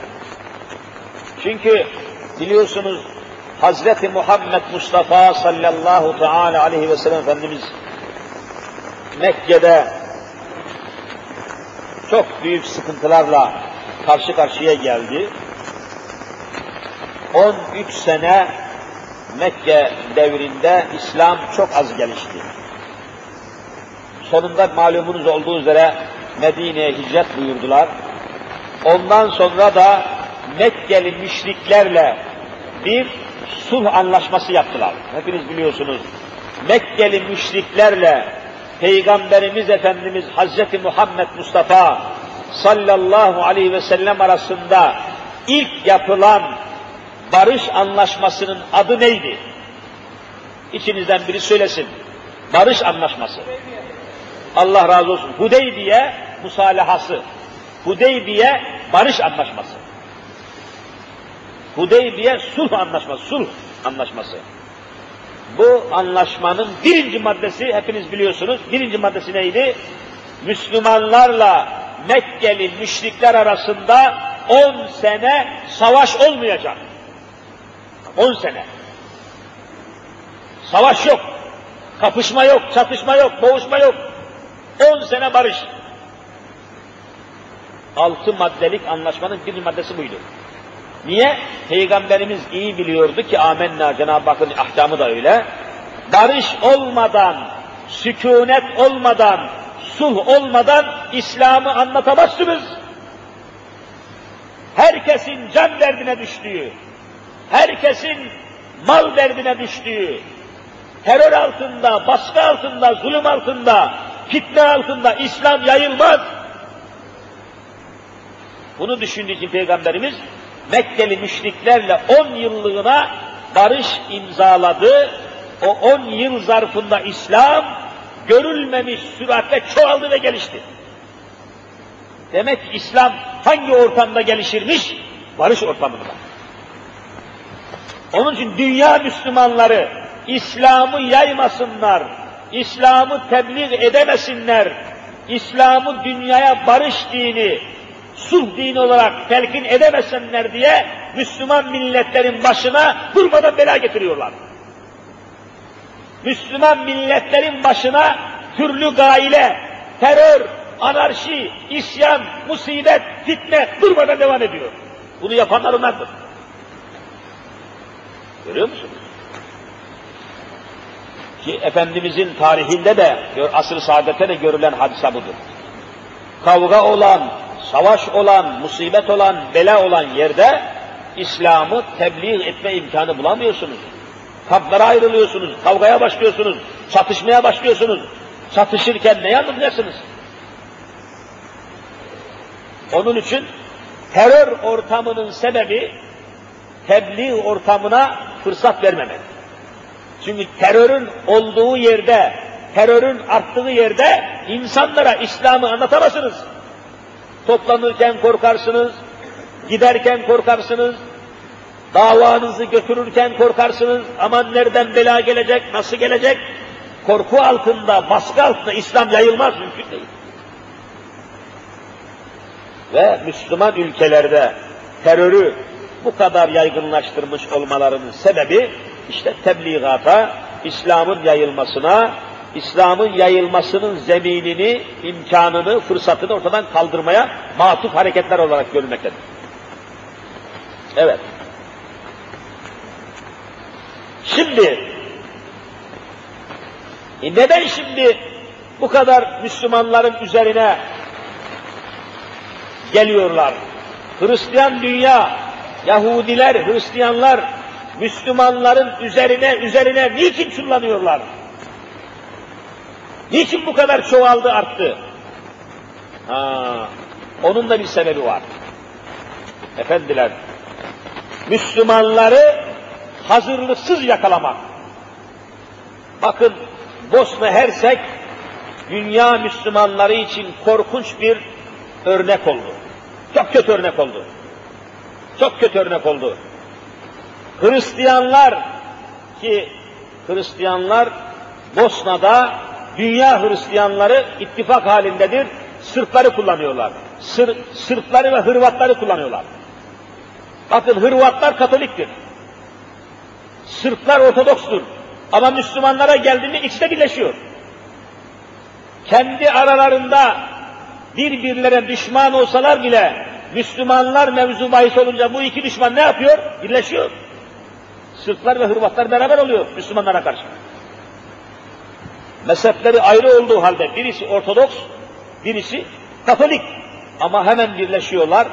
Çünkü biliyorsunuz Hazreti Muhammed Mustafa sallallahu teala aleyhi ve sellem Efendimiz Mekke'de çok büyük sıkıntılarla karşı karşıya geldi. 13 sene Mekke devrinde İslam çok az gelişti. Sonunda malumunuz olduğu üzere Medine'ye hicret buyurdular. Ondan sonra da Mekkeli müşriklerle bir sulh anlaşması yaptılar. Hepiniz biliyorsunuz. Mekkeli müşriklerle Peygamberimiz Efendimiz Hazreti Muhammed Mustafa sallallahu aleyhi ve sellem arasında ilk yapılan barış anlaşmasının adı neydi? İçinizden biri söylesin. Barış anlaşması. Allah razı olsun. Hudeybiye musalahası. Hudeybiye barış anlaşması. Hudeybiye sulh anlaşması, sulh anlaşması. Bu anlaşmanın birinci maddesi hepiniz biliyorsunuz. Birinci maddesi neydi? Müslümanlarla Mekkeli müşrikler arasında 10 sene savaş olmayacak. 10 sene. Savaş yok. Kapışma yok, çatışma yok, boğuşma yok. 10 sene barış. Altı maddelik anlaşmanın bir maddesi buydu. Niye? Peygamberimiz iyi biliyordu ki amenna Cenab-ı Hakk'ın ahkamı da öyle. Barış olmadan, sükunet olmadan, sulh olmadan İslam'ı anlatamazsınız. Herkesin can derdine düştüğü, herkesin mal derdine düştüğü, terör altında, baskı altında, zulüm altında, fitne altında İslam yayılmaz. Bunu düşündüğü için Peygamberimiz Mekkeli müşriklerle 10 yıllığına barış imzaladı. O 10 yıl zarfında İslam görülmemiş süratle çoğaldı ve gelişti. Demek ki İslam hangi ortamda gelişirmiş? Barış ortamında. Onun için dünya Müslümanları İslam'ı yaymasınlar, İslam'ı tebliğ edemesinler, İslam'ı dünyaya barış dini, sulh dini olarak telkin edemesinler diye Müslüman milletlerin başına durmadan bela getiriyorlar. Müslüman milletlerin başına türlü gaile, terör, anarşi, isyan, musibet, fitne durmadan devam ediyor. Bunu yapanlar onlardır. Görüyor musunuz? Ki Efendimizin tarihinde de, asr-ı saadette de görülen hadise budur. Kavga olan, savaş olan, musibet olan, bela olan yerde İslam'ı tebliğ etme imkanı bulamıyorsunuz. Kaplara ayrılıyorsunuz, kavgaya başlıyorsunuz, çatışmaya başlıyorsunuz. Çatışırken ne anlayacaksınız? Onun için terör ortamının sebebi tebliğ ortamına fırsat vermemek. Çünkü terörün olduğu yerde, terörün arttığı yerde insanlara İslam'ı anlatamazsınız. Toplanırken korkarsınız, giderken korkarsınız, davanızı götürürken korkarsınız, aman nereden bela gelecek, nasıl gelecek? Korku altında, baskı altında İslam yayılmaz, mümkün değil. Ve Müslüman ülkelerde terörü bu kadar yaygınlaştırmış olmalarının sebebi işte tebliğata, İslam'ın yayılmasına, İslam'ın yayılmasının zeminini, imkanını, fırsatını ortadan kaldırmaya matuf hareketler olarak görülmektedir. Evet. Şimdi, e neden şimdi bu kadar Müslümanların üzerine geliyorlar? Hristiyan dünya, Yahudiler, Hristiyanlar, Müslümanların üzerine üzerine niçin çullanıyorlar? Niçin bu kadar çoğaldı, arttı? Ha, onun da bir sebebi var. Efendiler, Müslümanları hazırlıksız yakalamak. Bakın Bosna Hersek dünya Müslümanları için korkunç bir örnek oldu. Çok kötü örnek oldu. Çok kötü örnek oldu. Hristiyanlar ki Hristiyanlar Bosna'da dünya Hristiyanları ittifak halindedir. Sırpları kullanıyorlar. Sır, Sırpları ve Hırvatları kullanıyorlar. Bakın Hırvatlar Katoliktir. Sırplar Ortodokstur. Ama Müslümanlara geldi mi ikisi de birleşiyor. Kendi aralarında birbirlere düşman olsalar bile Müslümanlar mevzu bahis olunca bu iki düşman ne yapıyor? Birleşiyor. Sırplar ve Hırvatlar beraber oluyor Müslümanlara karşı. Mezhepleri ayrı olduğu halde birisi Ortodoks, birisi Katolik. Ama hemen birleşiyorlar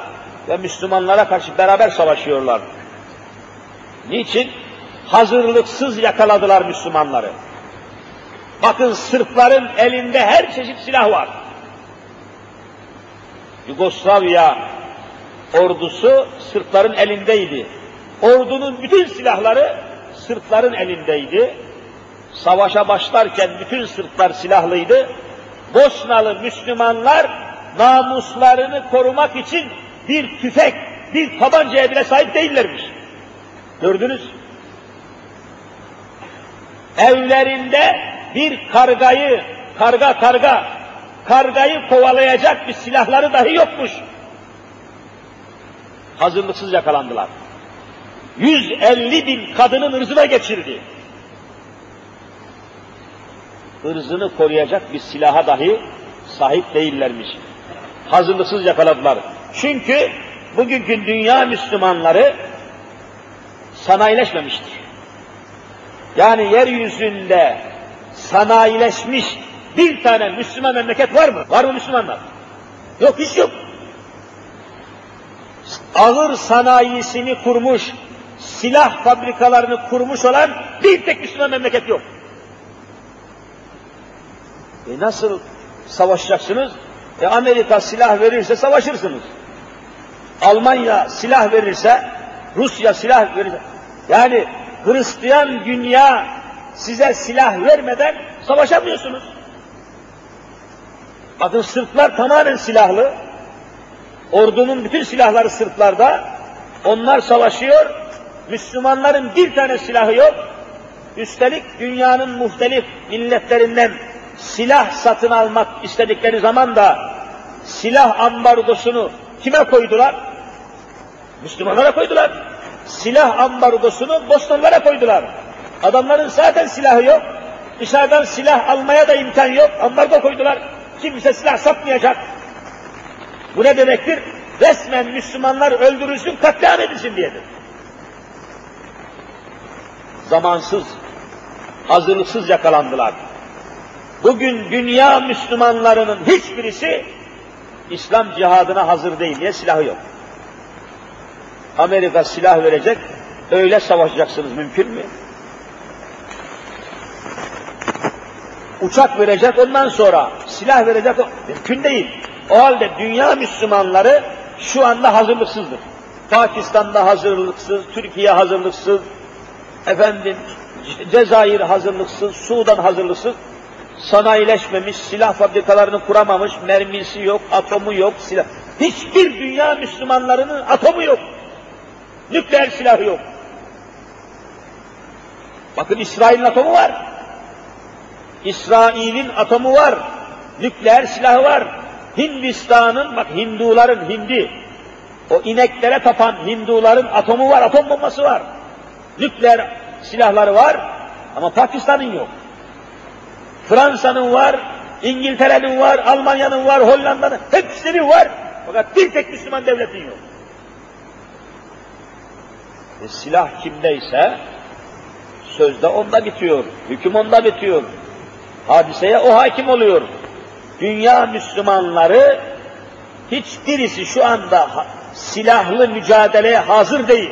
ve Müslümanlara karşı beraber savaşıyorlar. Niçin? Hazırlıksız yakaladılar Müslümanları. Bakın Sırpların elinde her çeşit silah var. Yugoslavya ordusu Sırpların elindeydi. Ordunun bütün silahları Sırpların elindeydi. Savaşa başlarken bütün Sırplar silahlıydı. Bosnalı Müslümanlar namuslarını korumak için bir tüfek, bir tabancaya bile sahip değillermiş. Gördünüz. Evlerinde bir kargayı, karga karga, kargayı kovalayacak bir silahları dahi yokmuş. Hazırlıksız yakalandılar. 150 bin kadının ırzına geçirdi. Irzını koruyacak bir silaha dahi sahip değillermiş. Hazırlıksız yakaladılar. Çünkü bugünkü dünya Müslümanları sanayileşmemiştir. Yani yeryüzünde sanayileşmiş bir tane Müslüman memleket var mı? Var mı Müslümanlar? Yok, hiç yok. Ağır sanayisini kurmuş, silah fabrikalarını kurmuş olan bir tek Müslüman memleket yok. E nasıl savaşacaksınız? E Amerika silah verirse savaşırsınız. Almanya silah verirse, Rusya silah verirse, yani Hristiyan dünya size silah vermeden savaşamıyorsunuz. Bakın Sırplar tamamen silahlı. Ordunun bütün silahları Sırplarda. Onlar savaşıyor. Müslümanların bir tane silahı yok. Üstelik dünyanın muhtelif milletlerinden silah satın almak istedikleri zaman da silah ambargosunu kime koydular? Müslümanlara koydular. Silah ambargosunu Bosnalılara koydular. Adamların zaten silahı yok. Dışarıdan silah almaya da imkan yok. Ambargo koydular. Kimse silah satmayacak. Bu ne demektir? Resmen Müslümanlar öldürülsün, katliam edilsin diyedir. Zamansız, hazırlıksız yakalandılar. Bugün dünya Müslümanlarının hiçbirisi İslam cihadına hazır değil. Niye silahı yok? Amerika silah verecek, öyle savaşacaksınız mümkün mü? Uçak verecek ondan sonra silah verecek mümkün değil. O halde dünya Müslümanları şu anda hazırlıksızdır. Pakistan'da hazırlıksız, Türkiye hazırlıksız, efendim Cezayir hazırlıksız, Sudan hazırlıksız, sanayileşmemiş, silah fabrikalarını kuramamış, mermisi yok, atomu yok, silah. Hiçbir dünya Müslümanlarının atomu yok. Nükleer silahı yok. Bakın İsrail'in atomu var. İsrail'in atomu var. Nükleer silahı var. Hindistan'ın, bak Hinduların, Hindi, o ineklere tapan Hinduların atomu var, atom bombası var. Nükleer silahları var. Ama Pakistan'ın yok. Fransa'nın var, İngiltere'nin var, Almanya'nın var, Hollanda'nın, hepsinin var. Fakat bir tek Müslüman devletin yok. E, silah kimdeyse sözde onda bitiyor, hüküm onda bitiyor. Hadiseye o hakim oluyor. Dünya Müslümanları hiçbirisi şu anda silahlı mücadeleye hazır değil.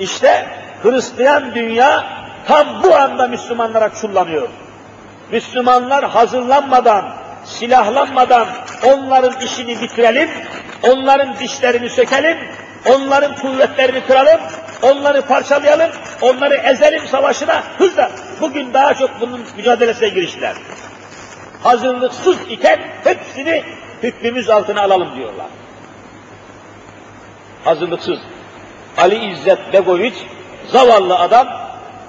İşte Hristiyan dünya tam bu anda Müslümanlara çullanıyor. Müslümanlar hazırlanmadan, silahlanmadan onların işini bitirelim, onların dişlerini sökelim, onların kuvvetlerini kıralım, onları parçalayalım, onları ezelim savaşına hızla. Bugün daha çok bunun mücadelesine giriştiler. Hazırlıksız iken hepsini hükmümüz altına alalım diyorlar. Hazırlıksız. Ali İzzet Begoviç, zavallı adam,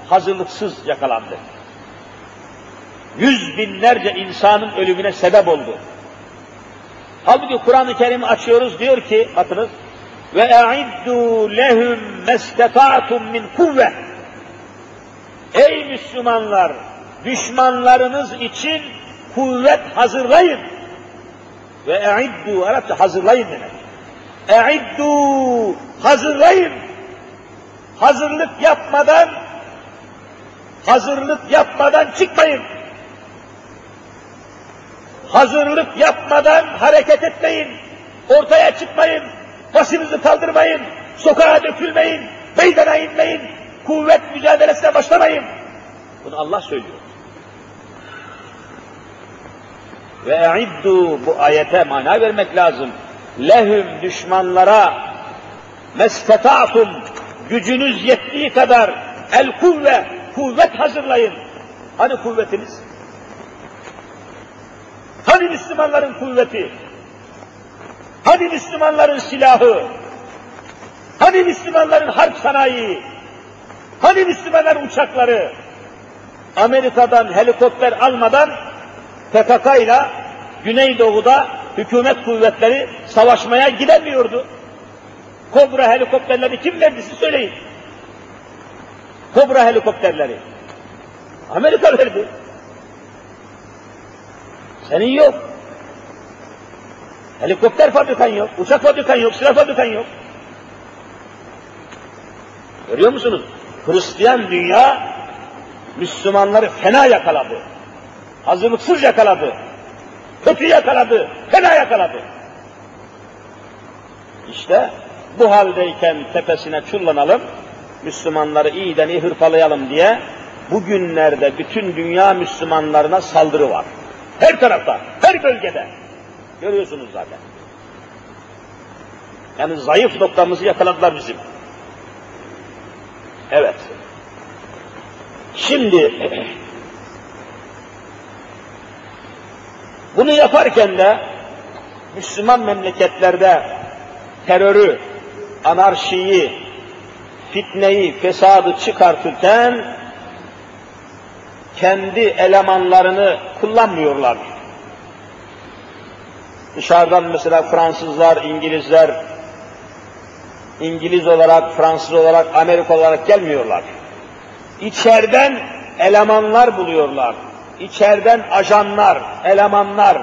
hazırlıksız yakalandı. Yüz binlerce insanın ölümüne sebep oldu. Halbuki Kur'an-ı Kerim'i açıyoruz diyor ki, bakınız, ve e'iddu lehum mesteta'tum min kuvve. Ey Müslümanlar, düşmanlarınız için kuvvet hazırlayın. Ve e'iddu, Arapça hazırlayın demek. E'iddu, hazırlayın. Hazırlık yapmadan, hazırlık yapmadan çıkmayın. Hazırlık yapmadan hareket etmeyin. Ortaya çıkmayın. Başınızı kaldırmayın. Sokağa dökülmeyin. Meydana inmeyin. Kuvvet mücadelesine başlamayın. Bunu Allah söylüyor. Ve e'iddu bu ayete mana vermek lazım. Lehüm düşmanlara mesfeta'tum gücünüz yettiği kadar el kuvve kuvvet hazırlayın. Hani kuvvetiniz? Hani Müslümanların kuvveti? Hani Müslümanların silahı? Hani Müslümanların harp sanayi? Hani Müslümanların uçakları? Amerika'dan helikopter almadan PKK ile Güneydoğu'da hükümet kuvvetleri savaşmaya gidemiyordu. Kobra helikopterleri kim verdi siz söyleyin. Kobra helikopterleri. Amerika verdi. Senin yok. Helikopter fabrikan yok, uçak fabrikan yok, silah fabrikan yok. Görüyor musunuz? Hristiyan dünya Müslümanları fena yakaladı. Hazırlıksız yakaladı. Kötü yakaladı, fena yakaladı. İşte bu haldeyken tepesine çullanalım, Müslümanları iyiden iyi hırpalayalım diye bugünlerde bütün dünya Müslümanlarına saldırı var. Her tarafta, her bölgede. Görüyorsunuz zaten. Yani zayıf noktamızı yakaladılar bizim. Evet. Şimdi bunu yaparken de Müslüman memleketlerde terörü, anarşiyi, fitneyi, fesadı çıkartırken kendi elemanlarını kullanmıyorlar. Dışarıdan mesela Fransızlar, İngilizler, İngiliz olarak, Fransız olarak, Amerika olarak gelmiyorlar. İçeriden elemanlar buluyorlar. İçeriden ajanlar, elemanlar,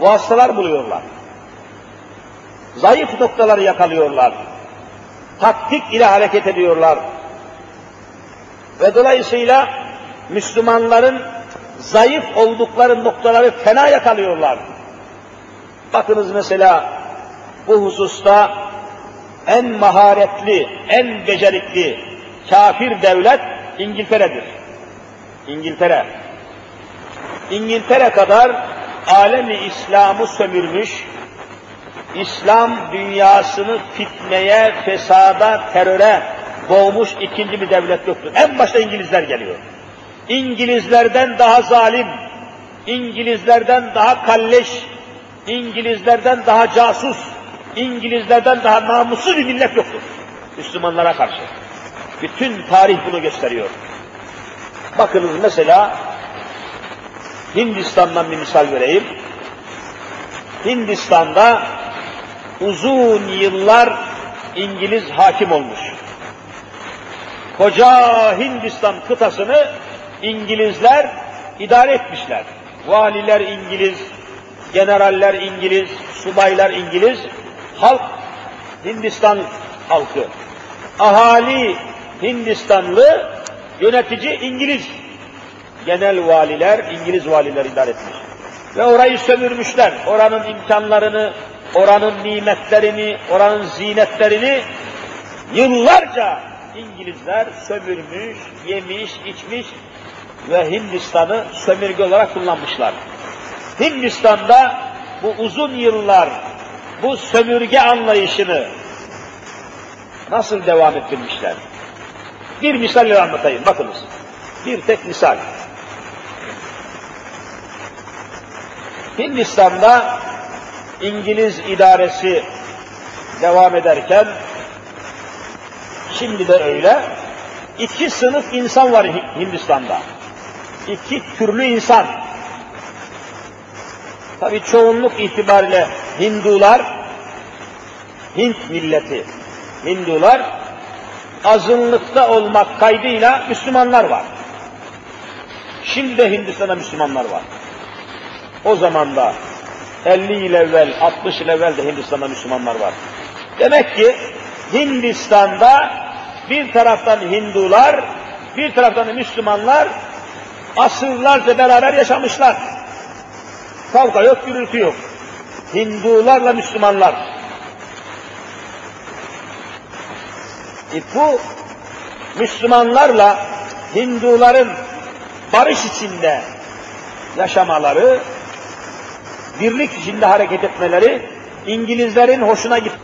vasıtalar buluyorlar. Zayıf noktaları yakalıyorlar. Taktik ile hareket ediyorlar. Ve dolayısıyla Müslümanların zayıf oldukları noktaları fena yakalıyorlar. Bakınız mesela bu hususta en maharetli, en becerikli kafir devlet İngiltere'dir. İngiltere. İngiltere kadar alemi İslam'ı sömürmüş, İslam dünyasını fitneye, fesada, teröre boğmuş ikinci bir devlet yoktur. En başta İngilizler geliyor. İngilizlerden daha zalim, İngilizlerden daha kalleş, İngilizlerden daha casus, İngilizlerden daha namussuz bir millet yoktur. Müslümanlara karşı. Bütün tarih bunu gösteriyor. Bakınız mesela Hindistan'dan bir misal vereyim. Hindistan'da uzun yıllar İngiliz hakim olmuş. koca Hindistan kıtasını İngilizler idare etmişler. Valiler İngiliz, generaller İngiliz, subaylar İngiliz, halk Hindistan halkı. Ahali Hindistanlı, yönetici İngiliz. Genel valiler, İngiliz valiler idare etmiş. Ve orayı sömürmüşler. Oranın imkanlarını, oranın nimetlerini, oranın zinetlerini yıllarca İngilizler sömürmüş, yemiş, içmiş ve Hindistan'ı sömürge olarak kullanmışlar. Hindistan'da bu uzun yıllar bu sömürge anlayışını nasıl devam ettirmişler? Bir misal anlatayım, bakınız. Bir tek misal. Hindistan'da İngiliz idaresi devam ederken, şimdi de öyle, iki sınıf insan var Hindistan'da. İki türlü insan. Tabi çoğunluk itibariyle Hindular, Hint milleti, Hindular, azınlıkta olmak kaydıyla Müslümanlar var. Şimdi de Hindistan'da Müslümanlar var. O zaman da 50 yıl evvel, 60 yıl evvel de Hindistan'da Müslümanlar var. Demek ki Hindistan'da bir taraftan Hindular, bir taraftan da Müslümanlar asırlarca beraber yaşamışlar. Kavga yok, gürültü yok. Hindularla Müslümanlar. E bu Müslümanlarla Hinduların barış içinde yaşamaları, birlik içinde hareket etmeleri İngilizlerin hoşuna gitti.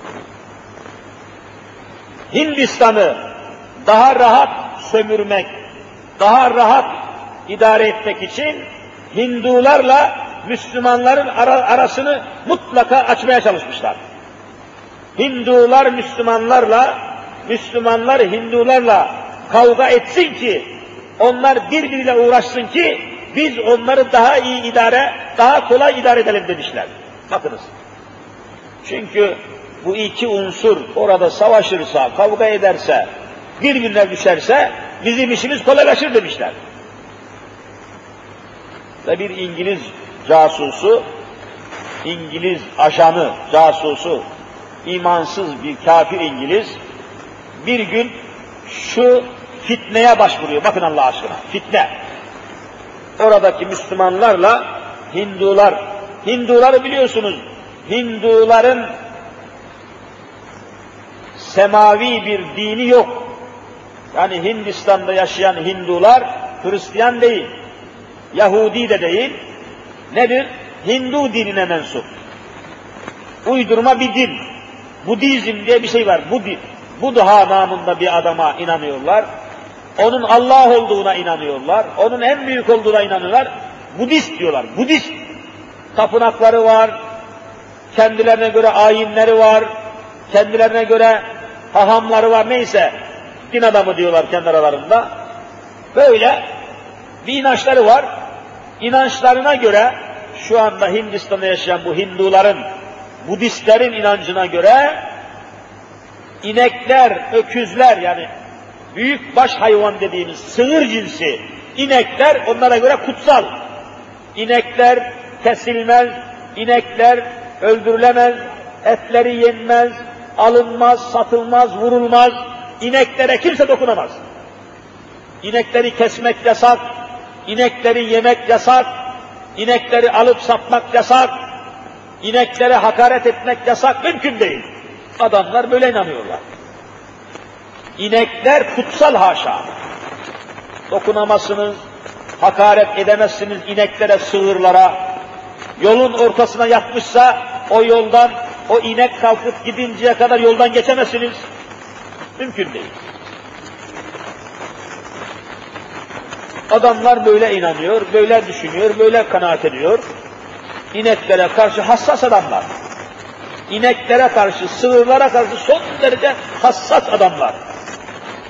Hindistan'ı daha rahat sömürmek, daha rahat idare etmek için Hindularla Müslümanların arasını mutlaka açmaya çalışmışlar. Hindular Müslümanlarla, Müslümanlar Hindularla kavga etsin ki, onlar birbiriyle uğraşsın ki, biz onları daha iyi idare, daha kolay idare edelim demişler. Bakınız. Çünkü bu iki unsur orada savaşırsa, kavga ederse, birbirine düşerse bizim işimiz kolaylaşır demişler. Ve bir İngiliz casusu, İngiliz ajanı, casusu, imansız bir kafir İngiliz bir gün şu fitneye başvuruyor. Bakın Allah aşkına, fitne. Oradaki Müslümanlarla Hindular, Hinduları biliyorsunuz, Hinduların semavi bir dini yok. Yani Hindistan'da yaşayan Hindular Hristiyan değil, Yahudi de değil, nedir? Hindu dinine mensup. Uydurma bir din. Budizm diye bir şey var. Budi, Buddha namında bir adama inanıyorlar. Onun Allah olduğuna inanıyorlar. Onun en büyük olduğuna inanıyorlar. Budist diyorlar. Budist. Tapınakları var. Kendilerine göre ayinleri var. Kendilerine göre hahamları var. Neyse. Din adamı diyorlar kendi aralarında. Böyle bir inançları var. İnançlarına göre şu anda Hindistan'da yaşayan bu Hinduların, Budistlerin inancına göre inekler, öküzler yani büyük baş hayvan dediğimiz sığır cinsi inekler onlara göre kutsal. İnekler kesilmez, inekler öldürülemez, etleri yenmez, alınmaz, satılmaz, vurulmaz, ineklere kimse dokunamaz. İnekleri kesmek yasak, inekleri yemek yasak, inekleri alıp satmak yasak, ineklere hakaret etmek yasak, mümkün değil. Adamlar böyle inanıyorlar. İnekler kutsal haşa. Dokunamazsınız, hakaret edemezsiniz ineklere, sığırlara. Yolun ortasına yatmışsa o yoldan, o inek kalkıp gidinceye kadar yoldan geçemezsiniz. Mümkün değil. Adamlar böyle inanıyor, böyle düşünüyor, böyle kanaat ediyor. İneklere karşı hassas adamlar. İneklere karşı, sığırlara karşı son derece hassas adamlar.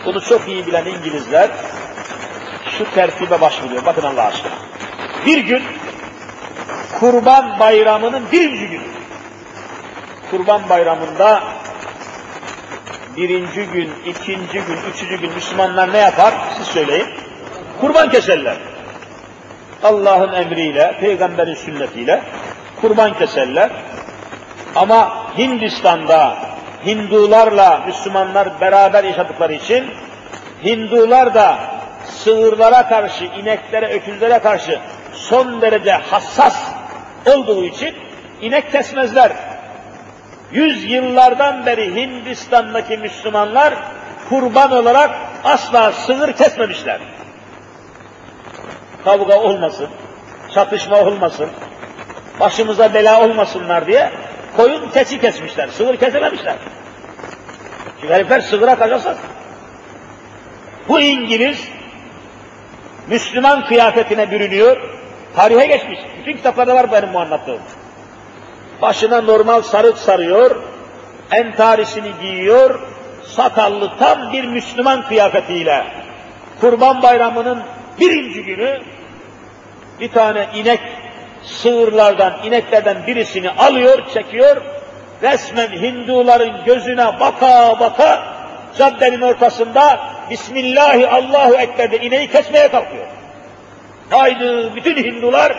Bunu çok iyi bilen İngilizler şu tertibe başvuruyor. Bakın Allah aşkına. Bir gün Kurban Bayramı'nın birinci günü. Kurban Bayramı'nda birinci gün, ikinci gün, üçüncü gün Müslümanlar ne yapar? Siz söyleyin. Kurban keserler. Allah'ın emriyle, peygamberin sünnetiyle kurban keserler. Ama Hindistan'da Hindularla Müslümanlar beraber yaşadıkları için Hindular da sığırlara karşı, ineklere, öküzlere karşı son derece hassas olduğu için inek kesmezler. Yüz yıllardan beri Hindistan'daki Müslümanlar kurban olarak asla sığır kesmemişler. Kavga olmasın, çatışma olmasın, başımıza bela olmasınlar diye koyun keçi kesmişler, sığır kesememişler. Çünkü herifler sığıra kaçasın. Bu İngiliz Müslüman kıyafetine bürünüyor, tarihe geçmiş. Bütün kitaplarda var benim bu anlattığım. Başına normal sarık sarıyor, entarisini giyiyor, sakallı tam bir Müslüman kıyafetiyle. Kurban bayramının birinci günü bir tane inek sığırlardan, ineklerden birisini alıyor, çekiyor, resmen Hinduların gözüne baka baka caddenin ortasında Bismillahi Allahu Ekber'de ineği kesmeye kalkıyor. Haydi bütün Hindular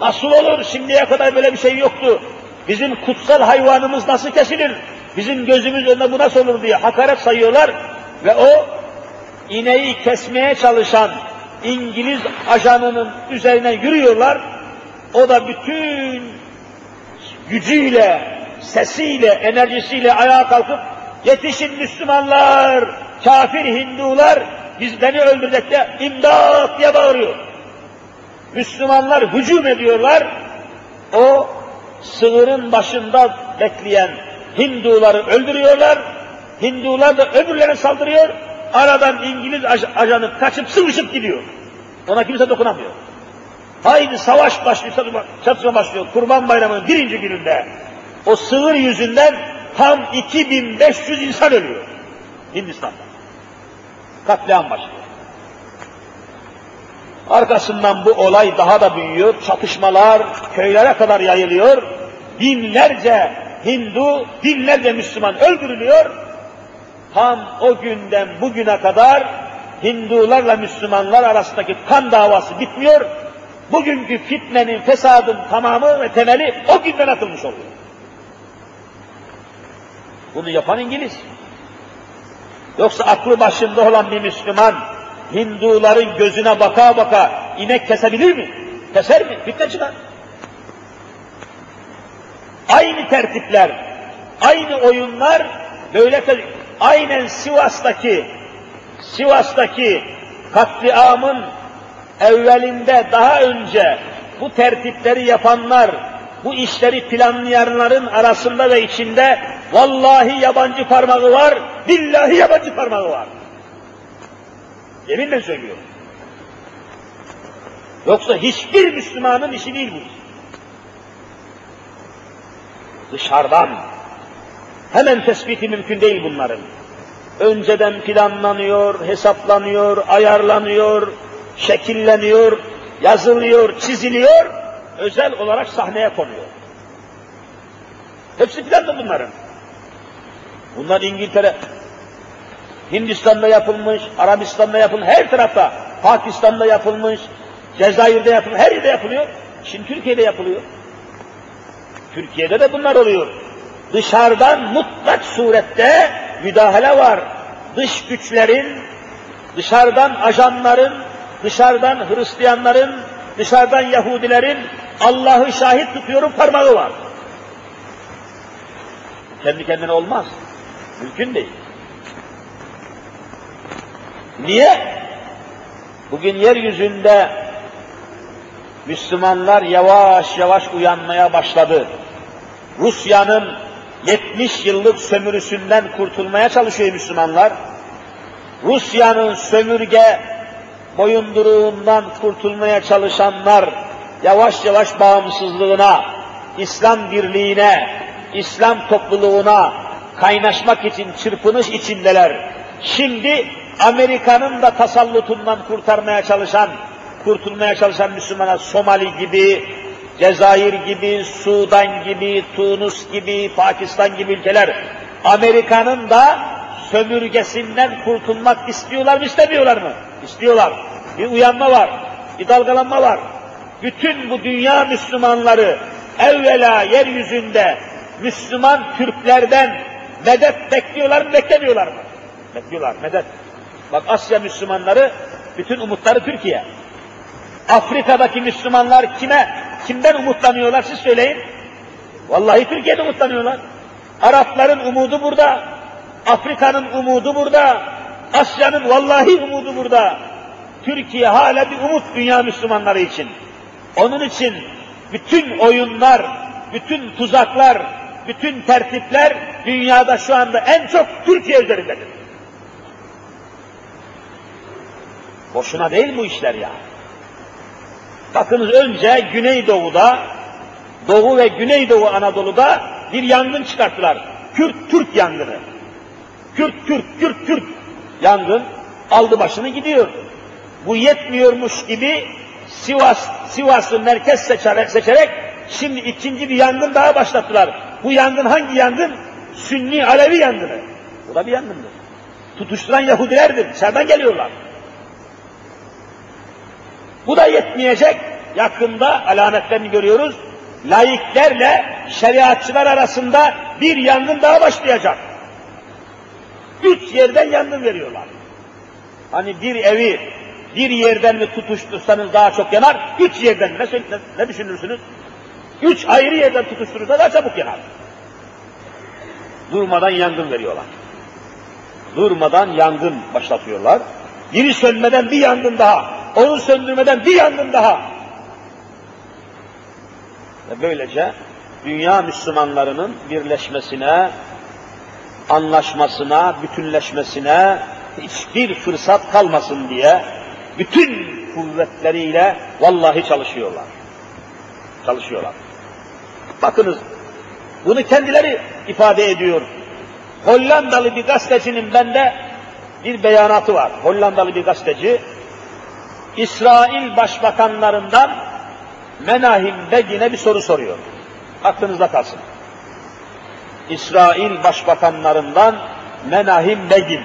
nasıl olur şimdiye kadar böyle bir şey yoktu. Bizim kutsal hayvanımız nasıl kesilir? Bizim gözümüz önünde bu nasıl olur diye hakaret sayıyorlar ve o ineği kesmeye çalışan İngiliz ajanının üzerine yürüyorlar. O da bütün gücüyle, sesiyle, enerjisiyle ayağa kalkıp yetişin Müslümanlar, kafir Hindular biz beni öldürecek de imdat diye bağırıyor. Müslümanlar hücum ediyorlar. O sığırın başında bekleyen Hinduları öldürüyorlar. Hindular da öbürlerine saldırıyor. Aradan İngiliz aj ajanı kaçıp sıvışıp gidiyor. Ona kimse dokunamıyor. Haydi savaş başlıyor, çatışma başlıyor. Kurban bayramının birinci gününde o sığır yüzünden tam 2500 insan ölüyor. Hindistan'da. Katliam başlıyor. Arkasından bu olay daha da büyüyor, çatışmalar köylere kadar yayılıyor, binlerce Hindu, binlerce Müslüman öldürülüyor. Tam o günden bugüne kadar Hindularla Müslümanlar arasındaki kan davası bitmiyor. Bugünkü fitnenin, fesadın tamamı ve temeli o günden atılmış oluyor. Bunu yapan İngiliz. Yoksa aklı başında olan bir Müslüman, Hinduların gözüne baka baka inek kesebilir mi? Keser mi? Fitne çıkar. Aynı tertipler, aynı oyunlar böyle aynen Sivas'taki Sivas'taki katliamın evvelinde daha önce bu tertipleri yapanlar, bu işleri planlayanların arasında ve içinde vallahi yabancı parmağı var, billahi yabancı parmağı var. Yeminle söylüyorum. Yoksa hiçbir Müslümanın işi değil bu. Dışarıdan hemen tespiti mümkün değil bunların. Önceden planlanıyor, hesaplanıyor, ayarlanıyor, şekilleniyor, yazılıyor, çiziliyor, özel olarak sahneye konuyor. Hepsi planlı bunların. Bunlar İngiltere, Hindistan'da yapılmış, Arabistan'da yapılmış, her tarafta, Pakistan'da yapılmış, Cezayir'de yapılmış, her yerde yapılıyor. Şimdi Türkiye'de yapılıyor. Türkiye'de de bunlar oluyor. Dışarıdan mutlak surette müdahale var. Dış güçlerin, dışarıdan ajanların, dışarıdan Hristiyanların, dışarıdan Yahudilerin Allah'ı şahit tutuyorum parmağı var. Kendi kendine olmaz. Mümkün değil. Niye? Bugün yeryüzünde Müslümanlar yavaş yavaş uyanmaya başladı. Rusya'nın 70 yıllık sömürüsünden kurtulmaya çalışıyor Müslümanlar. Rusya'nın sömürge boyunduruğundan kurtulmaya çalışanlar yavaş yavaş bağımsızlığına, İslam birliğine, İslam topluluğuna kaynaşmak için çırpınış içindeler. Şimdi Amerika'nın da tasallutundan kurtarmaya çalışan, kurtulmaya çalışan Müslümana Somali gibi, Cezayir gibi, Sudan gibi, Tunus gibi, Pakistan gibi ülkeler Amerika'nın da sömürgesinden kurtulmak istiyorlar mı istemiyorlar mı? İstiyorlar. Bir uyanma var, bir dalgalanma var. Bütün bu dünya Müslümanları evvela yeryüzünde Müslüman Türklerden medet bekliyorlar mı beklemiyorlar mı? Bekliyorlar medet. Bak Asya Müslümanları bütün umutları Türkiye. Afrika'daki Müslümanlar kime, kimden umutlanıyorlar siz söyleyin. Vallahi Türkiye'de umutlanıyorlar. Arapların umudu burada. Afrika'nın umudu burada. Asya'nın vallahi umudu burada. Türkiye hala bir umut dünya Müslümanları için. Onun için bütün oyunlar, bütün tuzaklar, bütün tertipler dünyada şu anda en çok Türkiye üzerindedir. Boşuna değil bu işler ya. Bakınız önce Güneydoğu'da, Doğu ve Güneydoğu Anadolu'da bir yangın çıkarttılar. Kürt-Türk yangını. Kürt-Türk, Kürt-Türk yangın aldı başını gidiyor. Bu yetmiyormuş gibi Sivas, Sivas'ı merkez seçerek, seçerek şimdi ikinci bir yangın daha başlattılar. Bu yangın hangi yangın? Sünni Alevi yangını. Bu da bir yangındır. Tutuşturan Yahudilerdir. Dışarıdan geliyorlar. Bu da yetmeyecek. Yakında alametlerini görüyoruz. Laiklerle şeriatçılar arasında bir yangın daha başlayacak. Üç yerden yangın veriyorlar. Hani bir evi bir yerden mi tutuştursanız daha çok yanar, üç yerden ne, ne, ne düşünürsünüz? Üç ayrı yerden tutuşturursa daha çabuk yanar. Durmadan yangın veriyorlar. Durmadan yangın başlatıyorlar. Biri sönmeden bir yangın daha, onu söndürmeden bir yangın daha. Ve böylece dünya Müslümanlarının birleşmesine, anlaşmasına, bütünleşmesine hiçbir fırsat kalmasın diye bütün kuvvetleriyle vallahi çalışıyorlar. Çalışıyorlar. Bakınız, bunu kendileri ifade ediyor. Hollandalı bir gazetecinin bende bir beyanatı var. Hollandalı bir gazeteci, İsrail başbakanlarından Menahim Begin'e bir soru soruyor. Aklınızda kalsın. İsrail başbakanlarından Menahim Begin.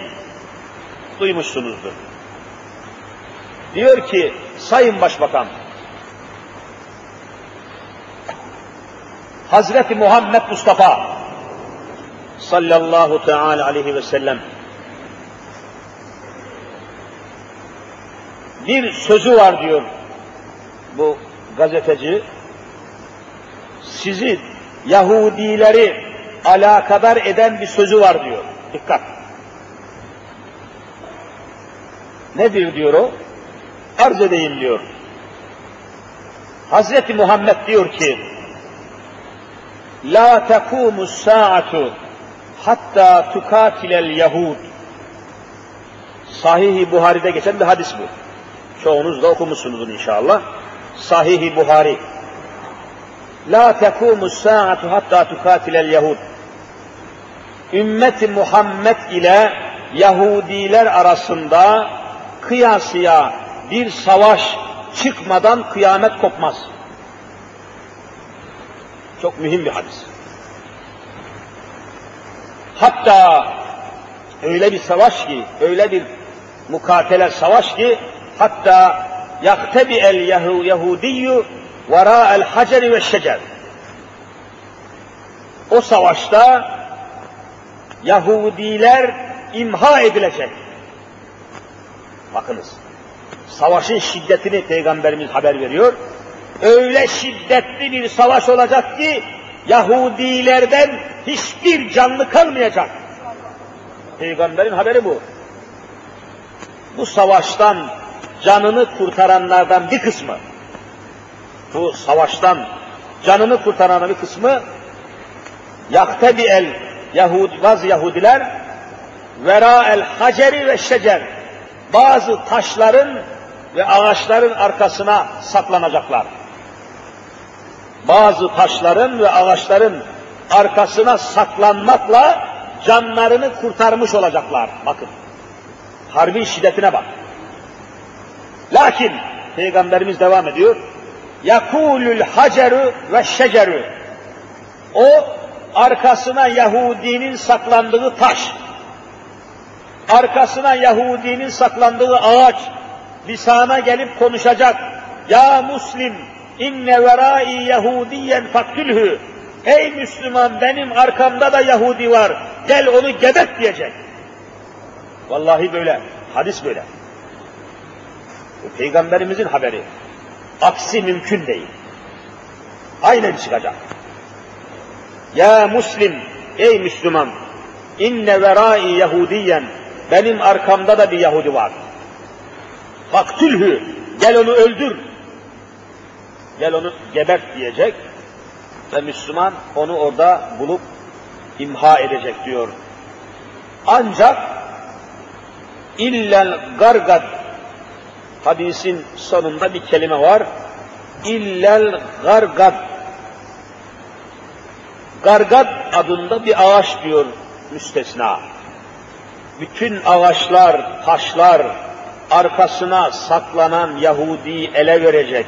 Duymuşsunuzdur. Diyor ki, Sayın Başbakan, Hazreti Muhammed Mustafa sallallahu teala aleyhi ve sellem bir sözü var diyor bu gazeteci. Sizi Yahudileri alakadar eden bir sözü var diyor. Dikkat. Nedir diyor o? Arz edeyim diyor. Hazreti Muhammed diyor ki La tekumu saatu hatta tukatilel yahud Sahih-i Buhari'de geçen bir hadis bu. Çoğunuz da okumuşsunuzdur inşallah. Sahih-i Buhari. La tekumu saatu hatta tukatilel yahud. Ümmeti Muhammed ile Yahudiler arasında kıyasıya bir savaş çıkmadan kıyamet kopmaz. Çok mühim bir hadis. Hatta öyle bir savaş ki, öyle bir mukatele savaş ki, hatta yaktebi el Yahudiyyü vara el haceri ve şecer. O savaşta Yahudiler imha edilecek. Bakınız, savaşın şiddetini Peygamberimiz haber veriyor. Öyle şiddetli bir savaş olacak ki Yahudilerden hiçbir canlı kalmayacak. Peygamberin haberi bu. Bu savaştan canını kurtaranlardan bir kısmı, bu savaştan canını kurtaranların bir kısmı, yaktebi el Yahud, bazı Yahudiler, vera el haceri ve şecer, bazı taşların ve ağaçların arkasına saklanacaklar. Bazı taşların ve ağaçların arkasına saklanmakla canlarını kurtarmış olacaklar. Bakın. Harbin şiddetine bak. Lakin Peygamberimiz devam ediyor. Yakulül haceru ve şeceru. O arkasına Yahudinin saklandığı taş. arkasına Yahudinin saklandığı ağaç, lisana gelip konuşacak. Ya Müslim, inne verai Yahudiyen faktülhü. Ey Müslüman benim arkamda da Yahudi var, gel onu gebet diyecek. Vallahi böyle, hadis böyle. Bu peygamberimizin haberi. Aksi mümkün değil. Aynen çıkacak. Ya Müslim, ey Müslüman, inne verai Yahudiyen, benim arkamda da bir Yahudi var. Faktülhü, gel onu öldür. Gel onu gebert diyecek ve Müslüman onu orada bulup imha edecek diyor. Ancak illel gargad hadisin sonunda bir kelime var. İllel gargad Gargad adında bir ağaç diyor müstesna. Bütün ağaçlar, taşlar arkasına saklanan Yahudi ele verecek.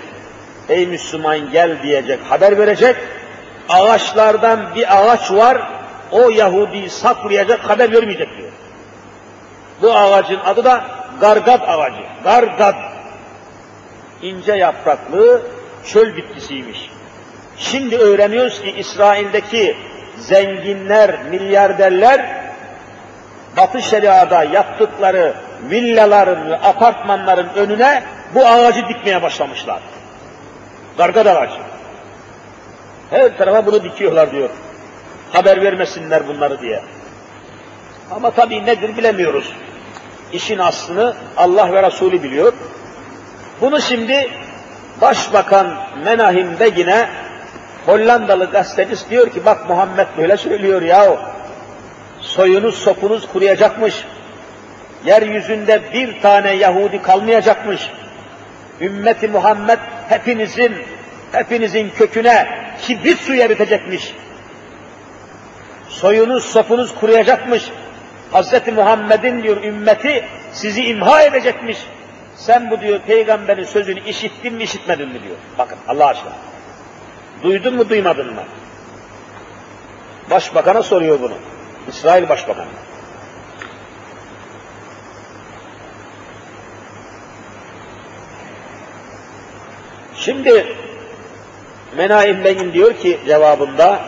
Ey Müslüman gel diyecek, haber verecek. Ağaçlardan bir ağaç var, o Yahudi saklayacak, haber vermeyecek diyor. Bu ağacın adı da gargad ağacı. Gargad. ince yapraklı çöl bitkisiymiş. Şimdi öğreniyoruz ki İsrail'deki zenginler, milyarderler Batı Şeria'da yaptıkları villaların ve apartmanların önüne bu ağacı dikmeye başlamışlar. Gargad ağacı. Her tarafa bunu dikiyorlar diyor. Haber vermesinler bunları diye. Ama tabii nedir bilemiyoruz. İşin aslını Allah ve Resulü biliyor. Bunu şimdi Başbakan Menahim Begin'e Hollandalı gazeteci diyor ki bak Muhammed böyle söylüyor ya. Soyunuz sopunuz kuruyacakmış. Yeryüzünde bir tane Yahudi kalmayacakmış. Ümmeti Muhammed hepinizin hepinizin köküne kibrit su eritecekmiş. Soyunuz sopunuz kuruyacakmış. Hz. Muhammed'in diyor ümmeti sizi imha edecekmiş. Sen bu diyor peygamberin sözünü işittin mi işitmedin mi diyor. Bakın Allah aşkına. Duydun mu duymadın mı? Başbakan'a soruyor bunu. İsrail Başbakanı. Şimdi Menaim Begin diyor ki cevabında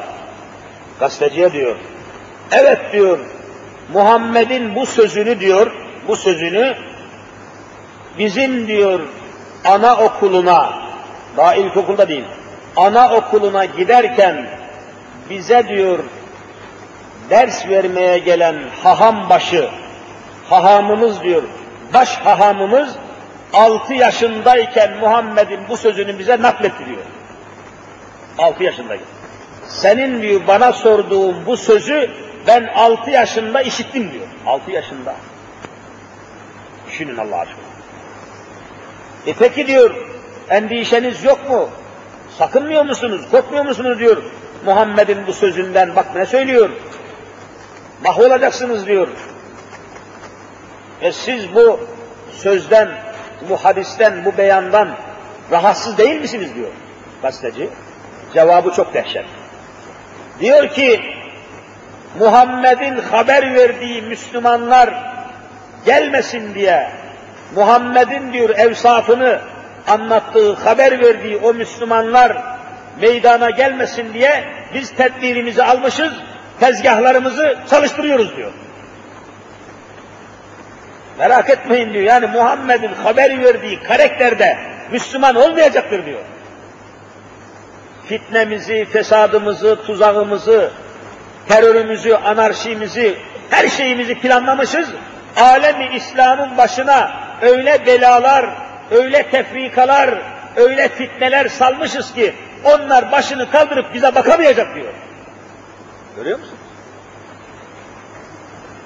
gazeteciye diyor. Evet diyor Muhammed'in bu sözünü diyor, bu sözünü bizim diyor ana okuluna, daha ilkokulda değil, ana okuluna giderken bize diyor ders vermeye gelen haham başı, hahamımız diyor, baş hahamımız altı yaşındayken Muhammed'in bu sözünü bize nakletti diyor. Altı yaşındayken. Senin diyor bana sorduğun bu sözü ben altı yaşında işittim diyor. Altı yaşında. Düşünün Allah aşkına. E peki diyor, endişeniz yok mu? Sakınmıyor musunuz, korkmuyor musunuz diyor. Muhammed'in bu sözünden bak ne söylüyor. Mahvolacaksınız diyor. Ve siz bu sözden, bu hadisten, bu beyandan rahatsız değil misiniz diyor gazeteci. Cevabı çok dehşet. Diyor ki, Muhammed'in haber verdiği Müslümanlar gelmesin diye, Muhammed'in diyor evsafını anlattığı, haber verdiği o Müslümanlar meydana gelmesin diye biz tedbirimizi almışız, tezgahlarımızı çalıştırıyoruz diyor. Merak etmeyin diyor. Yani Muhammed'in haber verdiği karakterde Müslüman olmayacaktır diyor. Fitnemizi, fesadımızı, tuzağımızı, terörümüzü, anarşimizi, her şeyimizi planlamışız. Alemi İslam'ın başına öyle belalar, öyle tefrikalar, öyle fitneler salmışız ki onlar başını kaldırıp bize bakamayacak diyor. Görüyor musunuz?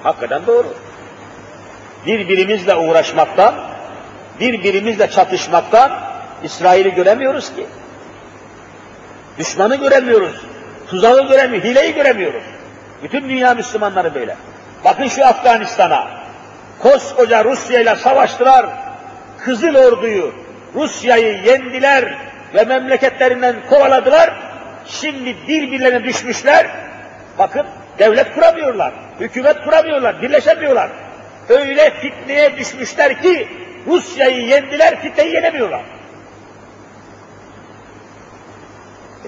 Hakikaten doğru. Birbirimizle uğraşmaktan, birbirimizle çatışmaktan İsrail'i göremiyoruz ki. Düşmanı göremiyoruz. Tuzağı göremiyoruz, hileyi göremiyoruz. Bütün dünya Müslümanları böyle. Bakın şu Afganistan'a. Koskoca Rusya ile savaştılar. Kızıl Ordu'yu, Rusya'yı yendiler ve memleketlerinden kovaladılar. Şimdi birbirlerine düşmüşler. Bakın devlet kuramıyorlar, hükümet kuramıyorlar, birleşemiyorlar. öyle fitneye düşmüşler ki Rusya'yı yendiler, fitneyi yenemiyorlar.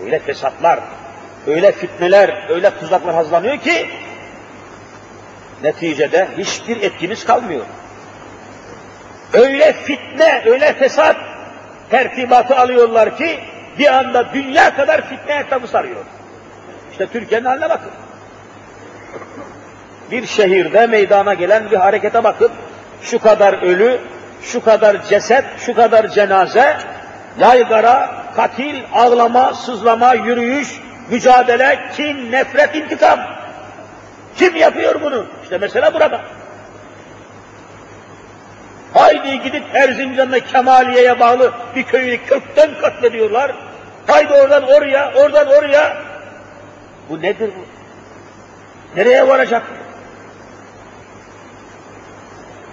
Öyle fesatlar, öyle fitneler, öyle tuzaklar hazırlanıyor ki neticede hiçbir etkimiz kalmıyor. Öyle fitne, öyle fesat tertibatı alıyorlar ki bir anda dünya kadar fitne etrafı sarıyor. İşte Türkiye'nin haline bakın. Bir şehirde meydana gelen bir harekete bakın. Şu kadar ölü, şu kadar ceset, şu kadar cenaze, yaygara, katil, ağlama, sızlama, yürüyüş, mücadele, kin, nefret, intikam. Kim yapıyor bunu? İşte mesela burada. Haydi gidip Erzincan'da Kemaliye'ye bağlı bir köyü kökten katlediyorlar. Haydi oradan oraya, oradan oraya. Bu nedir bu? Nereye varacak?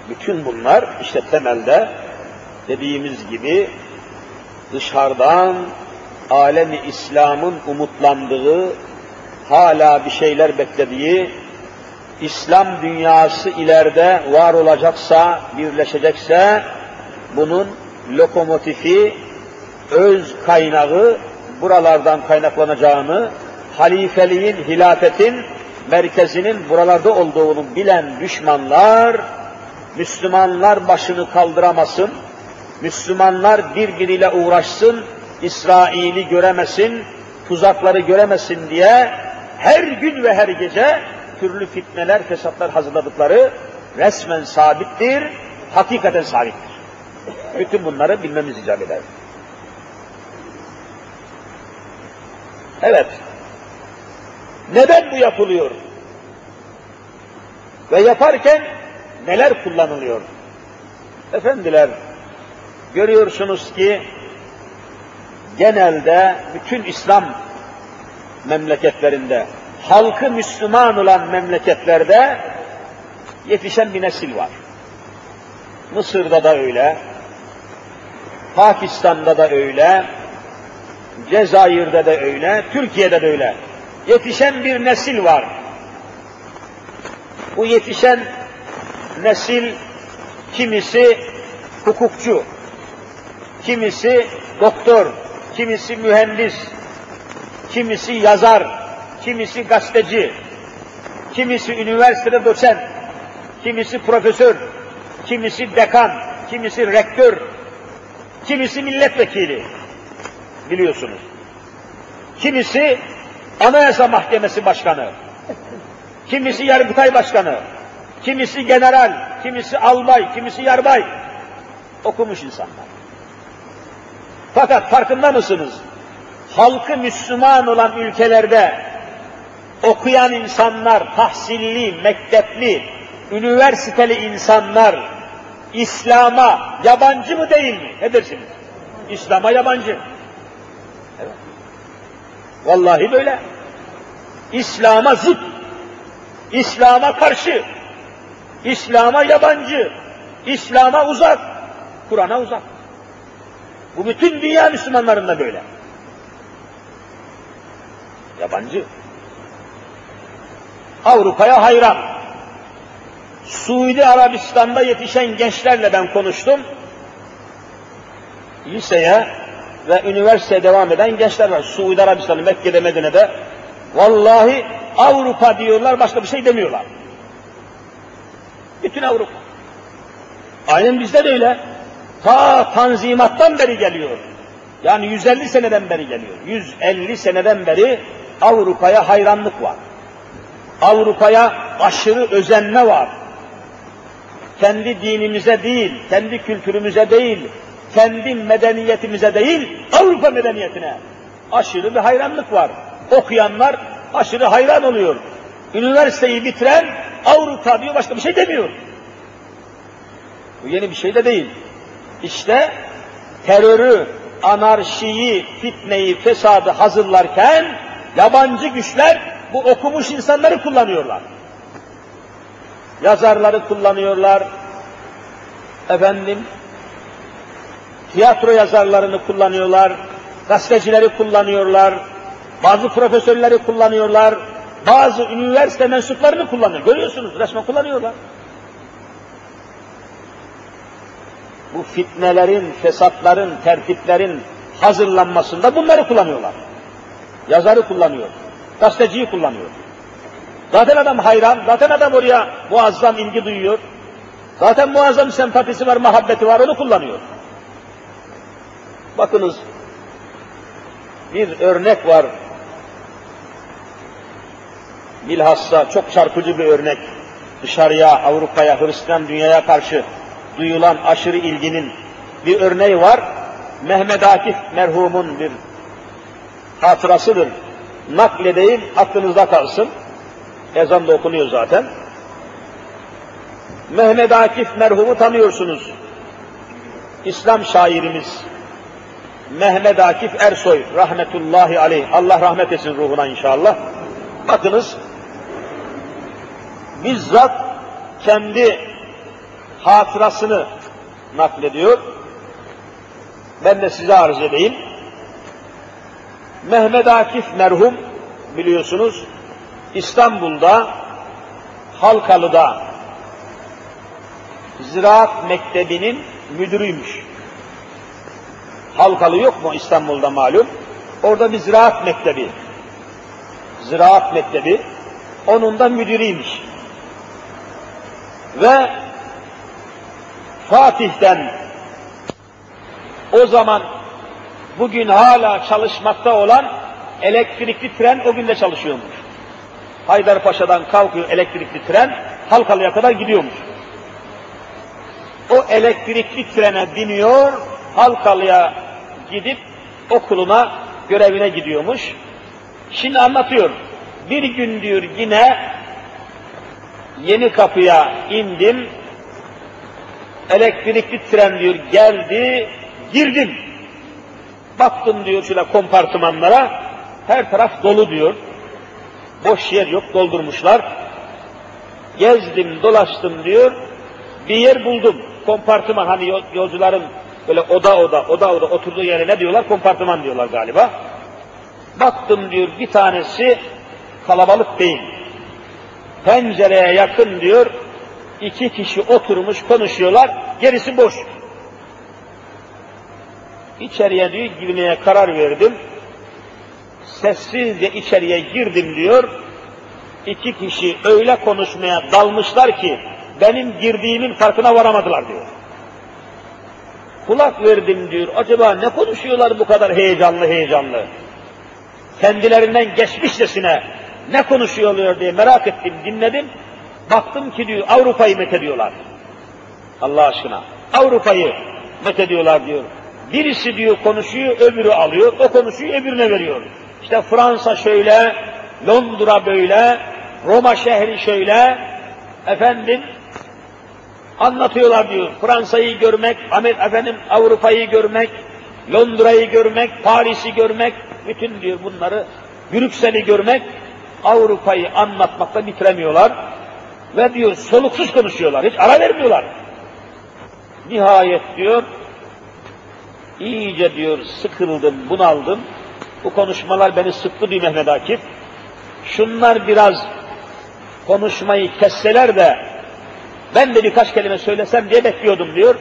Bütün bunlar işte temelde dediğimiz gibi dışarıdan alemi İslam'ın umutlandığı, hala bir şeyler beklediği, İslam dünyası ileride var olacaksa, birleşecekse, bunun lokomotifi, öz kaynağı buralardan kaynaklanacağını, halifeliğin, hilafetin merkezinin buralarda olduğunu bilen düşmanlar, Müslümanlar başını kaldıramasın, Müslümanlar birbiriyle uğraşsın, İsrail'i göremesin, tuzakları göremesin diye her gün ve her gece türlü fitneler, fesatlar hazırladıkları resmen sabittir, hakikaten sabittir. Bütün bunları bilmemiz icap eder. Evet. Neden bu yapılıyor? Ve yaparken neler kullanılıyor? Efendiler, görüyorsunuz ki genelde bütün İslam memleketlerinde, halkı Müslüman olan memleketlerde yetişen bir nesil var. Mısır'da da öyle, Pakistan'da da öyle, Cezayir'de de öyle, Türkiye'de de öyle. Yetişen bir nesil var. Bu yetişen nesil kimisi hukukçu, kimisi doktor, kimisi mühendis, kimisi yazar, kimisi gazeteci, kimisi üniversitede doçent, kimisi profesör, kimisi dekan, kimisi rektör, kimisi milletvekili biliyorsunuz. Kimisi Anayasa Mahkemesi Başkanı, kimisi Yargıtay Başkanı, kimisi general, kimisi albay, kimisi yarbay. Okumuş insanlar. Fakat farkında mısınız? Halkı Müslüman olan ülkelerde okuyan insanlar, tahsilli, mektepli, üniversiteli insanlar İslam'a yabancı mı değil mi? Ne dersiniz? İslam'a yabancı. Vallahi böyle. İslam'a zıt, İslam'a karşı, İslam'a yabancı, İslam'a uzak, Kur'an'a uzak. Bu bütün dünya Müslümanlarında böyle. Yabancı. Avrupa'ya hayran. Suudi Arabistan'da yetişen gençlerle ben konuştum. Liseye ve üniversiteye devam eden gençler var. Suudi Arabistan'da, Mekke'de, Medine'de. Vallahi Avrupa diyorlar, başka bir şey demiyorlar. Bütün Avrupa. Aynen bizde de öyle. Ta tanzimattan beri geliyor. Yani 150 seneden beri geliyor. 150 seneden beri Avrupa'ya hayranlık var. Avrupa'ya aşırı özenme var. Kendi dinimize değil, kendi kültürümüze değil, kendi medeniyetimize değil, Avrupa medeniyetine aşırı bir hayranlık var. Okuyanlar aşırı hayran oluyor. Üniversiteyi bitiren Avrupa diyor başka bir şey demiyor. Bu yeni bir şey de değil. İşte terörü, anarşiyi, fitneyi, fesadı hazırlarken yabancı güçler bu okumuş insanları kullanıyorlar. Yazarları kullanıyorlar. Efendim, tiyatro yazarlarını kullanıyorlar. Gazetecileri kullanıyorlar. Bazı profesörleri kullanıyorlar. Bazı üniversite mensuplarını kullanıyor. Görüyorsunuz resmen kullanıyorlar. bu fitnelerin, fesatların, tertiplerin hazırlanmasında bunları kullanıyorlar. Yazarı kullanıyor, gazeteciyi kullanıyor. Zaten adam hayran, zaten adam oraya muazzam ilgi duyuyor. Zaten muazzam sempatisi var, muhabbeti var, onu kullanıyor. Bakınız, bir örnek var. Bilhassa çok çarpıcı bir örnek. Dışarıya, Avrupa'ya, Hristiyan dünyaya karşı duyulan aşırı ilginin bir örneği var. Mehmet Akif merhumun bir hatırasıdır. Nakledeyim, aklınızda kalsın. Ezan da okunuyor zaten. Mehmet Akif merhumu tanıyorsunuz. İslam şairimiz Mehmet Akif Ersoy rahmetullahi aleyh. Allah rahmet etsin ruhuna inşallah. Bakınız bizzat kendi hatırasını naklediyor. Ben de size arz edeyim. Mehmet Akif merhum biliyorsunuz İstanbul'da Halkalı'da Ziraat Mektebi'nin müdürüymüş. Halkalı yok mu İstanbul'da malum? Orada bir ziraat mektebi. Ziraat mektebi. Onun da müdürüymüş. Ve Fatih'ten o zaman bugün hala çalışmakta olan elektrikli tren o gün de çalışıyormuş. Haydarpaşa'dan kalkıyor elektrikli tren, Halkalı'ya kadar gidiyormuş. O elektrikli trene biniyor, Halkalı'ya gidip okuluna, görevine gidiyormuş. Şimdi anlatıyor. Bir gün diyor yine yeni kapıya indim, elektrikli tren diyor geldi, girdim. Baktım diyor şöyle kompartımanlara, her taraf dolu diyor. Boş yer yok, doldurmuşlar. Gezdim, dolaştım diyor, bir yer buldum. Kompartıman, hani yolcuların böyle oda oda, oda oda oturduğu yere ne diyorlar? Kompartıman diyorlar galiba. Baktım diyor bir tanesi kalabalık değil. Pencereye yakın diyor, iki kişi oturmuş konuşuyorlar, gerisi boş. İçeriye diyor girmeye karar verdim. Sessizce içeriye girdim diyor. İki kişi öyle konuşmaya dalmışlar ki benim girdiğimin farkına varamadılar diyor. Kulak verdim diyor. Acaba ne konuşuyorlar bu kadar heyecanlı heyecanlı? Kendilerinden geçmişçesine ne konuşuyorlar diye merak ettim, dinledim. Baktım ki diyor Avrupa'yı methediyorlar. Allah aşkına. Avrupa'yı methediyorlar diyor. Birisi diyor konuşuyor, öbürü alıyor, o konuşuyor, öbürüne veriyor. İşte Fransa şöyle, Londra böyle, Roma şehri şöyle, efendim anlatıyorlar diyor. Fransa'yı görmek, efendim Avrupa'yı görmek, Londra'yı görmek, Paris'i görmek, bütün diyor bunları, Brüksel'i görmek, Avrupa'yı anlatmakta bitiremiyorlar. Ve diyor soluksuz konuşuyorlar, hiç ara vermiyorlar. Nihayet diyor, iyice diyor sıkıldım, bunaldım. Bu konuşmalar beni sıktı diyor Mehmet Akif. Şunlar biraz konuşmayı kesseler de ben de birkaç kelime söylesem diye bekliyordum diyor.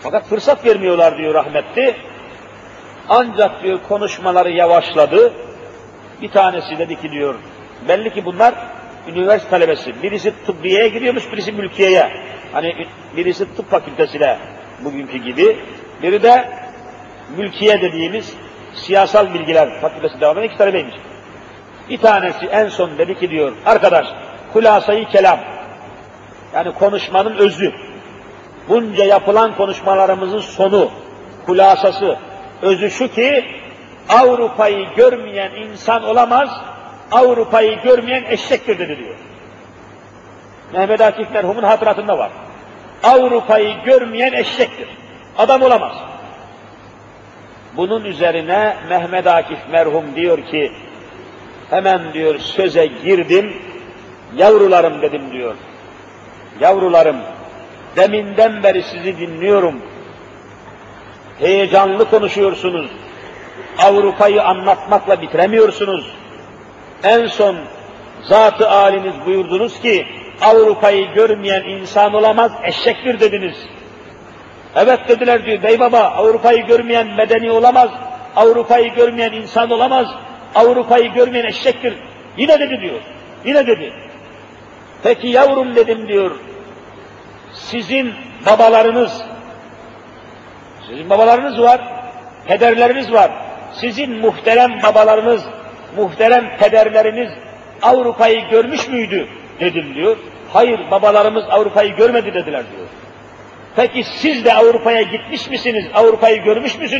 Fakat fırsat vermiyorlar diyor rahmetli. Ancak diyor konuşmaları yavaşladı. Bir tanesi dedi ki diyor, belli ki bunlar üniversite talebesi. Birisi tıbbiyeye gidiyormuş, birisi mülkiyeye. Hani birisi tıp fakültesine bugünkü gibi. Biri de mülkiye dediğimiz siyasal bilgiler fakültesi devam eden iki talebeymiş. Bir tanesi en son dedi ki diyor, arkadaş kulasayı kelam, yani konuşmanın özü, bunca yapılan konuşmalarımızın sonu, kulasası, özü şu ki, Avrupa'yı görmeyen insan olamaz, Avrupa'yı görmeyen eşektir dedi diyor. Mehmet Akif merhumun hatıratında var. Avrupa'yı görmeyen eşektir. Adam olamaz. Bunun üzerine Mehmet Akif merhum diyor ki, hemen diyor söze girdim, yavrularım dedim diyor. Yavrularım, deminden beri sizi dinliyorum. Heyecanlı konuşuyorsunuz. Avrupa'yı anlatmakla bitiremiyorsunuz. En son zat-ı aliniz buyurdunuz ki Avrupa'yı görmeyen insan olamaz, eşektir dediniz. Evet dediler diyor, bey baba Avrupa'yı görmeyen medeni olamaz, Avrupa'yı görmeyen insan olamaz, Avrupa'yı görmeyen eşektir. Yine dedi diyor, yine dedi. Peki yavrum dedim diyor, sizin babalarınız, sizin babalarınız var, pederleriniz var. Sizin muhterem babalarınız, muhterem pederleriniz Avrupa'yı görmüş müydü dedim diyor. Hayır babalarımız Avrupa'yı görmedi dediler diyor. Peki siz de Avrupa'ya gitmiş misiniz? Avrupa'yı görmüş müsünüz?